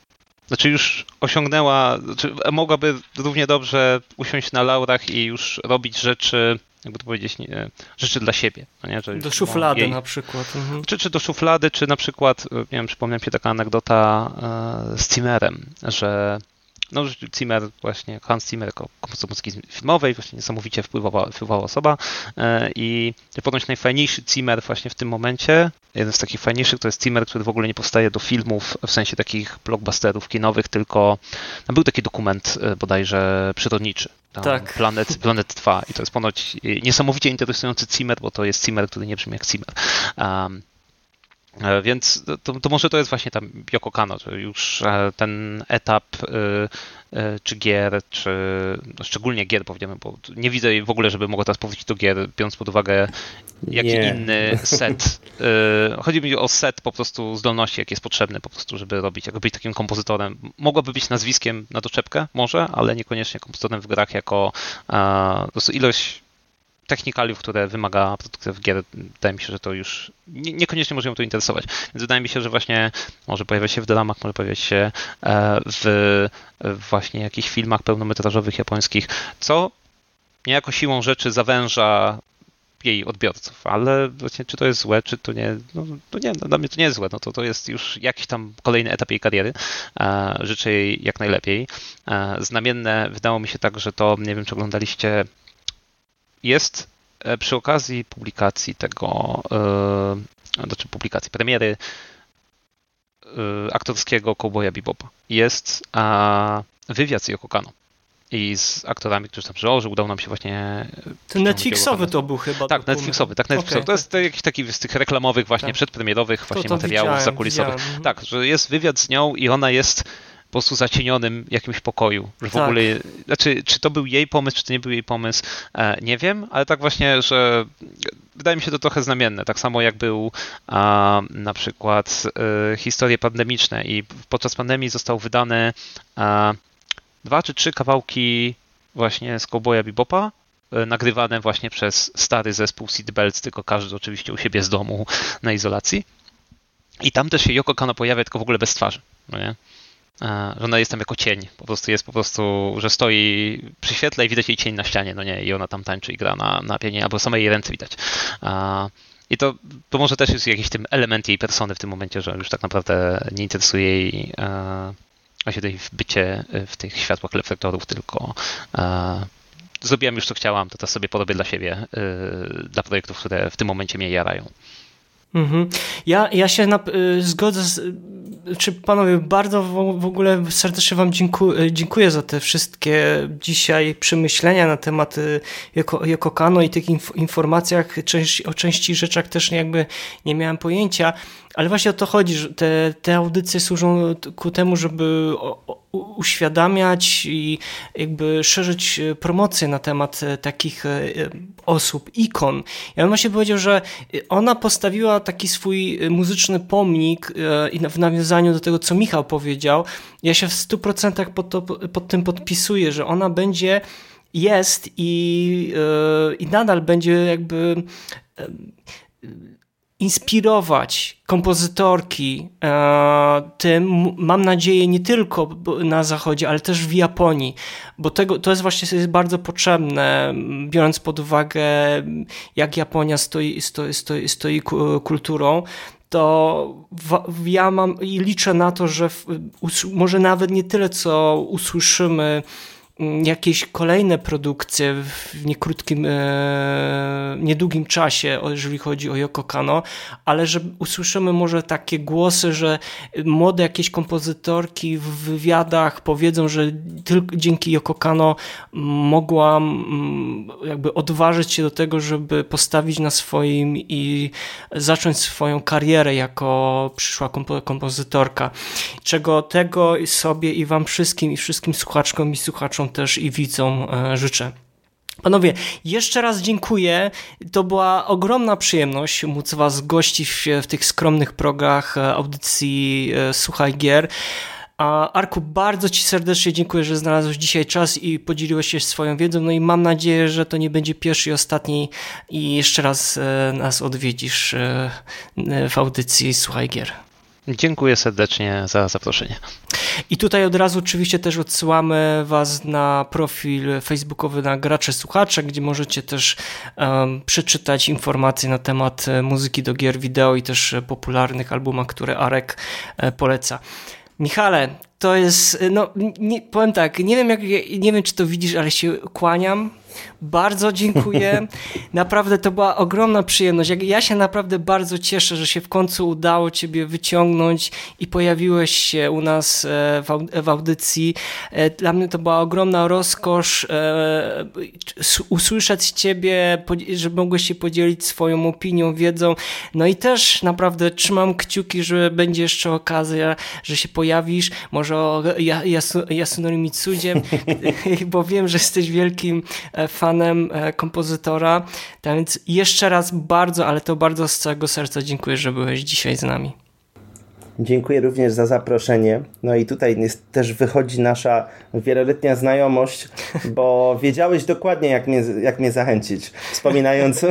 znaczy już osiągnęła, znaczy mogłaby równie dobrze usiąść na laurach i już robić rzeczy, jakby to powiedzieć, nie, rzeczy dla siebie. No nie? Że do szuflady jej, na przykład. Mhm. Czy, czy do szuflady, czy na przykład, nie wiem, przypomniałem mi się taka anegdota e, z Zimmerem, że no, Zimmer, właśnie Hans Zimmer jako kompozytor muzyki filmowej, właśnie niesamowicie wpływała, wpływała osoba e, i ponoć najfajniejszy Zimmer właśnie w tym momencie, jeden z takich fajniejszych to jest Zimmer, który w ogóle nie powstaje do filmów, w sensie takich blockbusterów kinowych, tylko no, był taki dokument e, bodajże przyrodniczy. Tak. Planet, Planet 2 i to jest ponoć niesamowicie interesujący Zimmer, bo to jest Zimmer, który nie brzmi jak Zimmer. Um, E, więc to, to, może to jest właśnie tam Yoko Kano, już e, ten etap czy gier, czy no szczególnie gier powiedzmy, bo nie widzę w ogóle, żeby mogła teraz powrócić do gier, biorąc pod uwagę jaki nie. inny set. Chodzi mi o set po prostu zdolności, jaki jest potrzebny po prostu, żeby robić, jakby być takim kompozytorem. Mogłaby być nazwiskiem na doczepkę może, ale niekoniecznie kompozytorem w grach jako po prostu ilość technikaliów, które wymaga w gier, wydaje mi się, że to już nie, niekoniecznie może ją to interesować. Więc wydaje mi się, że właśnie może pojawiać się w dramach, może pojawiać się e, w właśnie jakichś filmach pełnometrażowych japońskich, co niejako siłą rzeczy zawęża jej odbiorców, ale właśnie czy to jest złe, czy to nie, no, to nie, no, dla mnie to nie jest złe, no to to jest już jakiś tam kolejny etap jej kariery, e, życzę jej jak najlepiej. E, znamienne wydało mi się tak, że to, nie wiem czy oglądaliście jest e, przy okazji publikacji tego, e, znaczy publikacji premiery e, aktorskiego Cowboya Bebopa jest wywiad z Yoko Kano i z aktorami, którzy tam przyłoży, udało nam się właśnie... Ten Netflixowy to był chyba. Tak, Netflixowy, tak, Netflixowy. Okay. To jest jakiś taki z tych reklamowych właśnie, tak. przedpremierowych właśnie materiałów zakulisowych. Widziałem. Tak, że jest wywiad z nią i ona jest po prostu zacienionym jakimś pokoju. Że w tak. ogóle, znaczy, czy to był jej pomysł, czy to nie był jej pomysł, e, nie wiem, ale tak właśnie, że wydaje mi się to trochę znamienne. Tak samo jak był a, na przykład e, historie pandemiczne i podczas pandemii został wydane a, dwa czy trzy kawałki właśnie z Cowboya Bebopa, e, nagrywane właśnie przez stary zespół Seatbelts, tylko każdy oczywiście u siebie z domu na izolacji. I tam też się Yoko Kano pojawia, tylko w ogóle bez twarzy. No nie? Że ona jest tam jako cień. Po prostu jest po prostu, że stoi przy świetle i widać jej cień na ścianie, no nie, i ona tam tańczy i gra na, na pianie, albo same jej ręce widać. I to, to może też jest jakiś tym element jej persony w tym momencie, że już tak naprawdę nie interesuje jej właśnie w bycie w tych światłach reflektorów, tylko zrobiłam już co chciałam, to teraz sobie porobię dla siebie, dla projektów, które w tym momencie mnie jarają. Mhm. Ja, ja się na, y, zgodzę z, czy panowie, bardzo w, ogóle serdecznie wam dziękuję, y, dziękuję za te wszystkie dzisiaj przemyślenia na temat y, Joko, Joko Kano i tych inf, informacjach, część, o części rzeczach też jakby nie miałem pojęcia, ale właśnie o to chodzi, że te, te audycje służą ku temu, żeby uświadamiać i jakby szerzyć e, promocję na temat e, takich e, osób, ikon. Ja bym właśnie powiedział, że ona postawiła taki swój muzyczny pomnik i w nawiązaniu do tego, co Michał powiedział, ja się w 100% pod, to, pod tym podpisuję, że ona będzie, jest i, i nadal będzie jakby inspirować kompozytorki e, tym, mam nadzieję, nie tylko na Zachodzie, ale też w Japonii, bo tego, to jest właśnie jest bardzo potrzebne, biorąc pod uwagę, jak Japonia stoi, stoi, stoi, stoi kulturą to ja mam i liczę na to, że w, może nawet nie tyle, co usłyszymy jakieś kolejne produkcje w niekrótkim, e, niedługim czasie, jeżeli chodzi o Yoko Kano, ale że usłyszymy może takie głosy, że młode jakieś kompozytorki w wywiadach powiedzą, że tylko dzięki Yoko Kano mogłam mm, jakby odważyć się do tego, żeby postawić na swoim i zacząć swoją karierę jako przyszła kompozytorka. Czego tego sobie i wam wszystkim i wszystkim słuchaczkom i słuchaczom też i widzom e, życzę. Panowie, jeszcze raz dziękuję. To była ogromna przyjemność móc Was gościć w, tych skromnych progach e, audycji e, Słuchaj Gier. A Arku, bardzo Ci serdecznie dziękuję, że znalazłeś dzisiaj czas i podzieliłeś się swoją wiedzą. No i mam nadzieję, że to nie będzie pierwszy i ostatni i jeszcze raz nas odwiedzisz w audycji Słuchaj Gier. Dziękuję serdecznie za zaproszenie. I tutaj od razu oczywiście też odsyłamy Was na profil facebookowy na Gracze Słuchacze, gdzie możecie też um, przeczytać informacje na temat e, muzyki do gier wideo i też popularnych albumach, które Arek e, poleca. Michale, to jest, no nie, powiem tak, nie wiem, jak, nie wiem czy to widzisz, ale się kłaniam bardzo dziękuję. Naprawdę to była ogromna przyjemność. Ja się naprawdę bardzo cieszę, że się w końcu udało Ciebie wyciągnąć i pojawiłeś się u nas e, w audycji. E, dla mnie to była ogromna rozkosz e, usłyszeć Ciebie, że mogłeś się podzielić swoją opinią, wiedzą. No i też naprawdę trzymam kciuki, że będzie jeszcze okazja, że się pojawisz. Może o Yasunori Mitsudzie, bo wiem, że jesteś wielkim e, fanem e, kompozytora. Tak więc jeszcze raz bardzo, ale to bardzo z całego serca dziękuję, że byłeś dzisiaj z nami. Dziękuję również za zaproszenie. No i tutaj jest, też wychodzi nasza wieloletnia znajomość, bo wiedziałeś dokładnie, jak mnie, jak mnie zachęcić, wspominając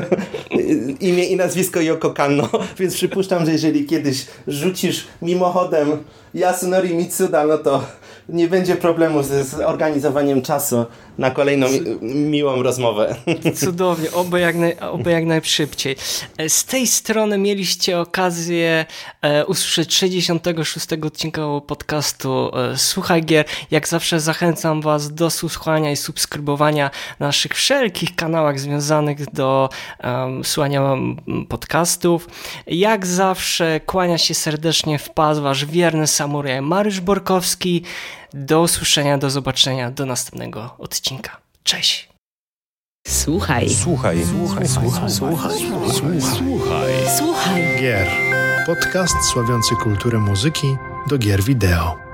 imię i nazwisko Yoko Kanno, więc przypuszczam, że jeżeli kiedyś rzucisz mimochodem Yasunori Mitsuda, no to nie będzie problemu z, z organizowaniem czasu na kolejną miłą rozmowę. Cudownie, oby jak, naj, oby jak najszybciej. E, z tej strony mieliście okazję e, usłyszeć 66 odcinka podcastu e, Słuchaj Gier. Jak zawsze zachęcam Was do słuchania i subskrybowania naszych wszelkich kanałach związanych do um, słuchania podcastów. Jak zawsze kłania się serdecznie w pas Wasz wierny samuraj Mariusz Borkowski. Do usłyszenia, do zobaczenia, do następnego odcinka. Cześć! Słuchaj. Słuchaj. Słuchaj. Słuchaj. Słuchaj. Słuchaj. Słuchaj. Gier. Podcast sławiący kulturę muzyki do gier wideo.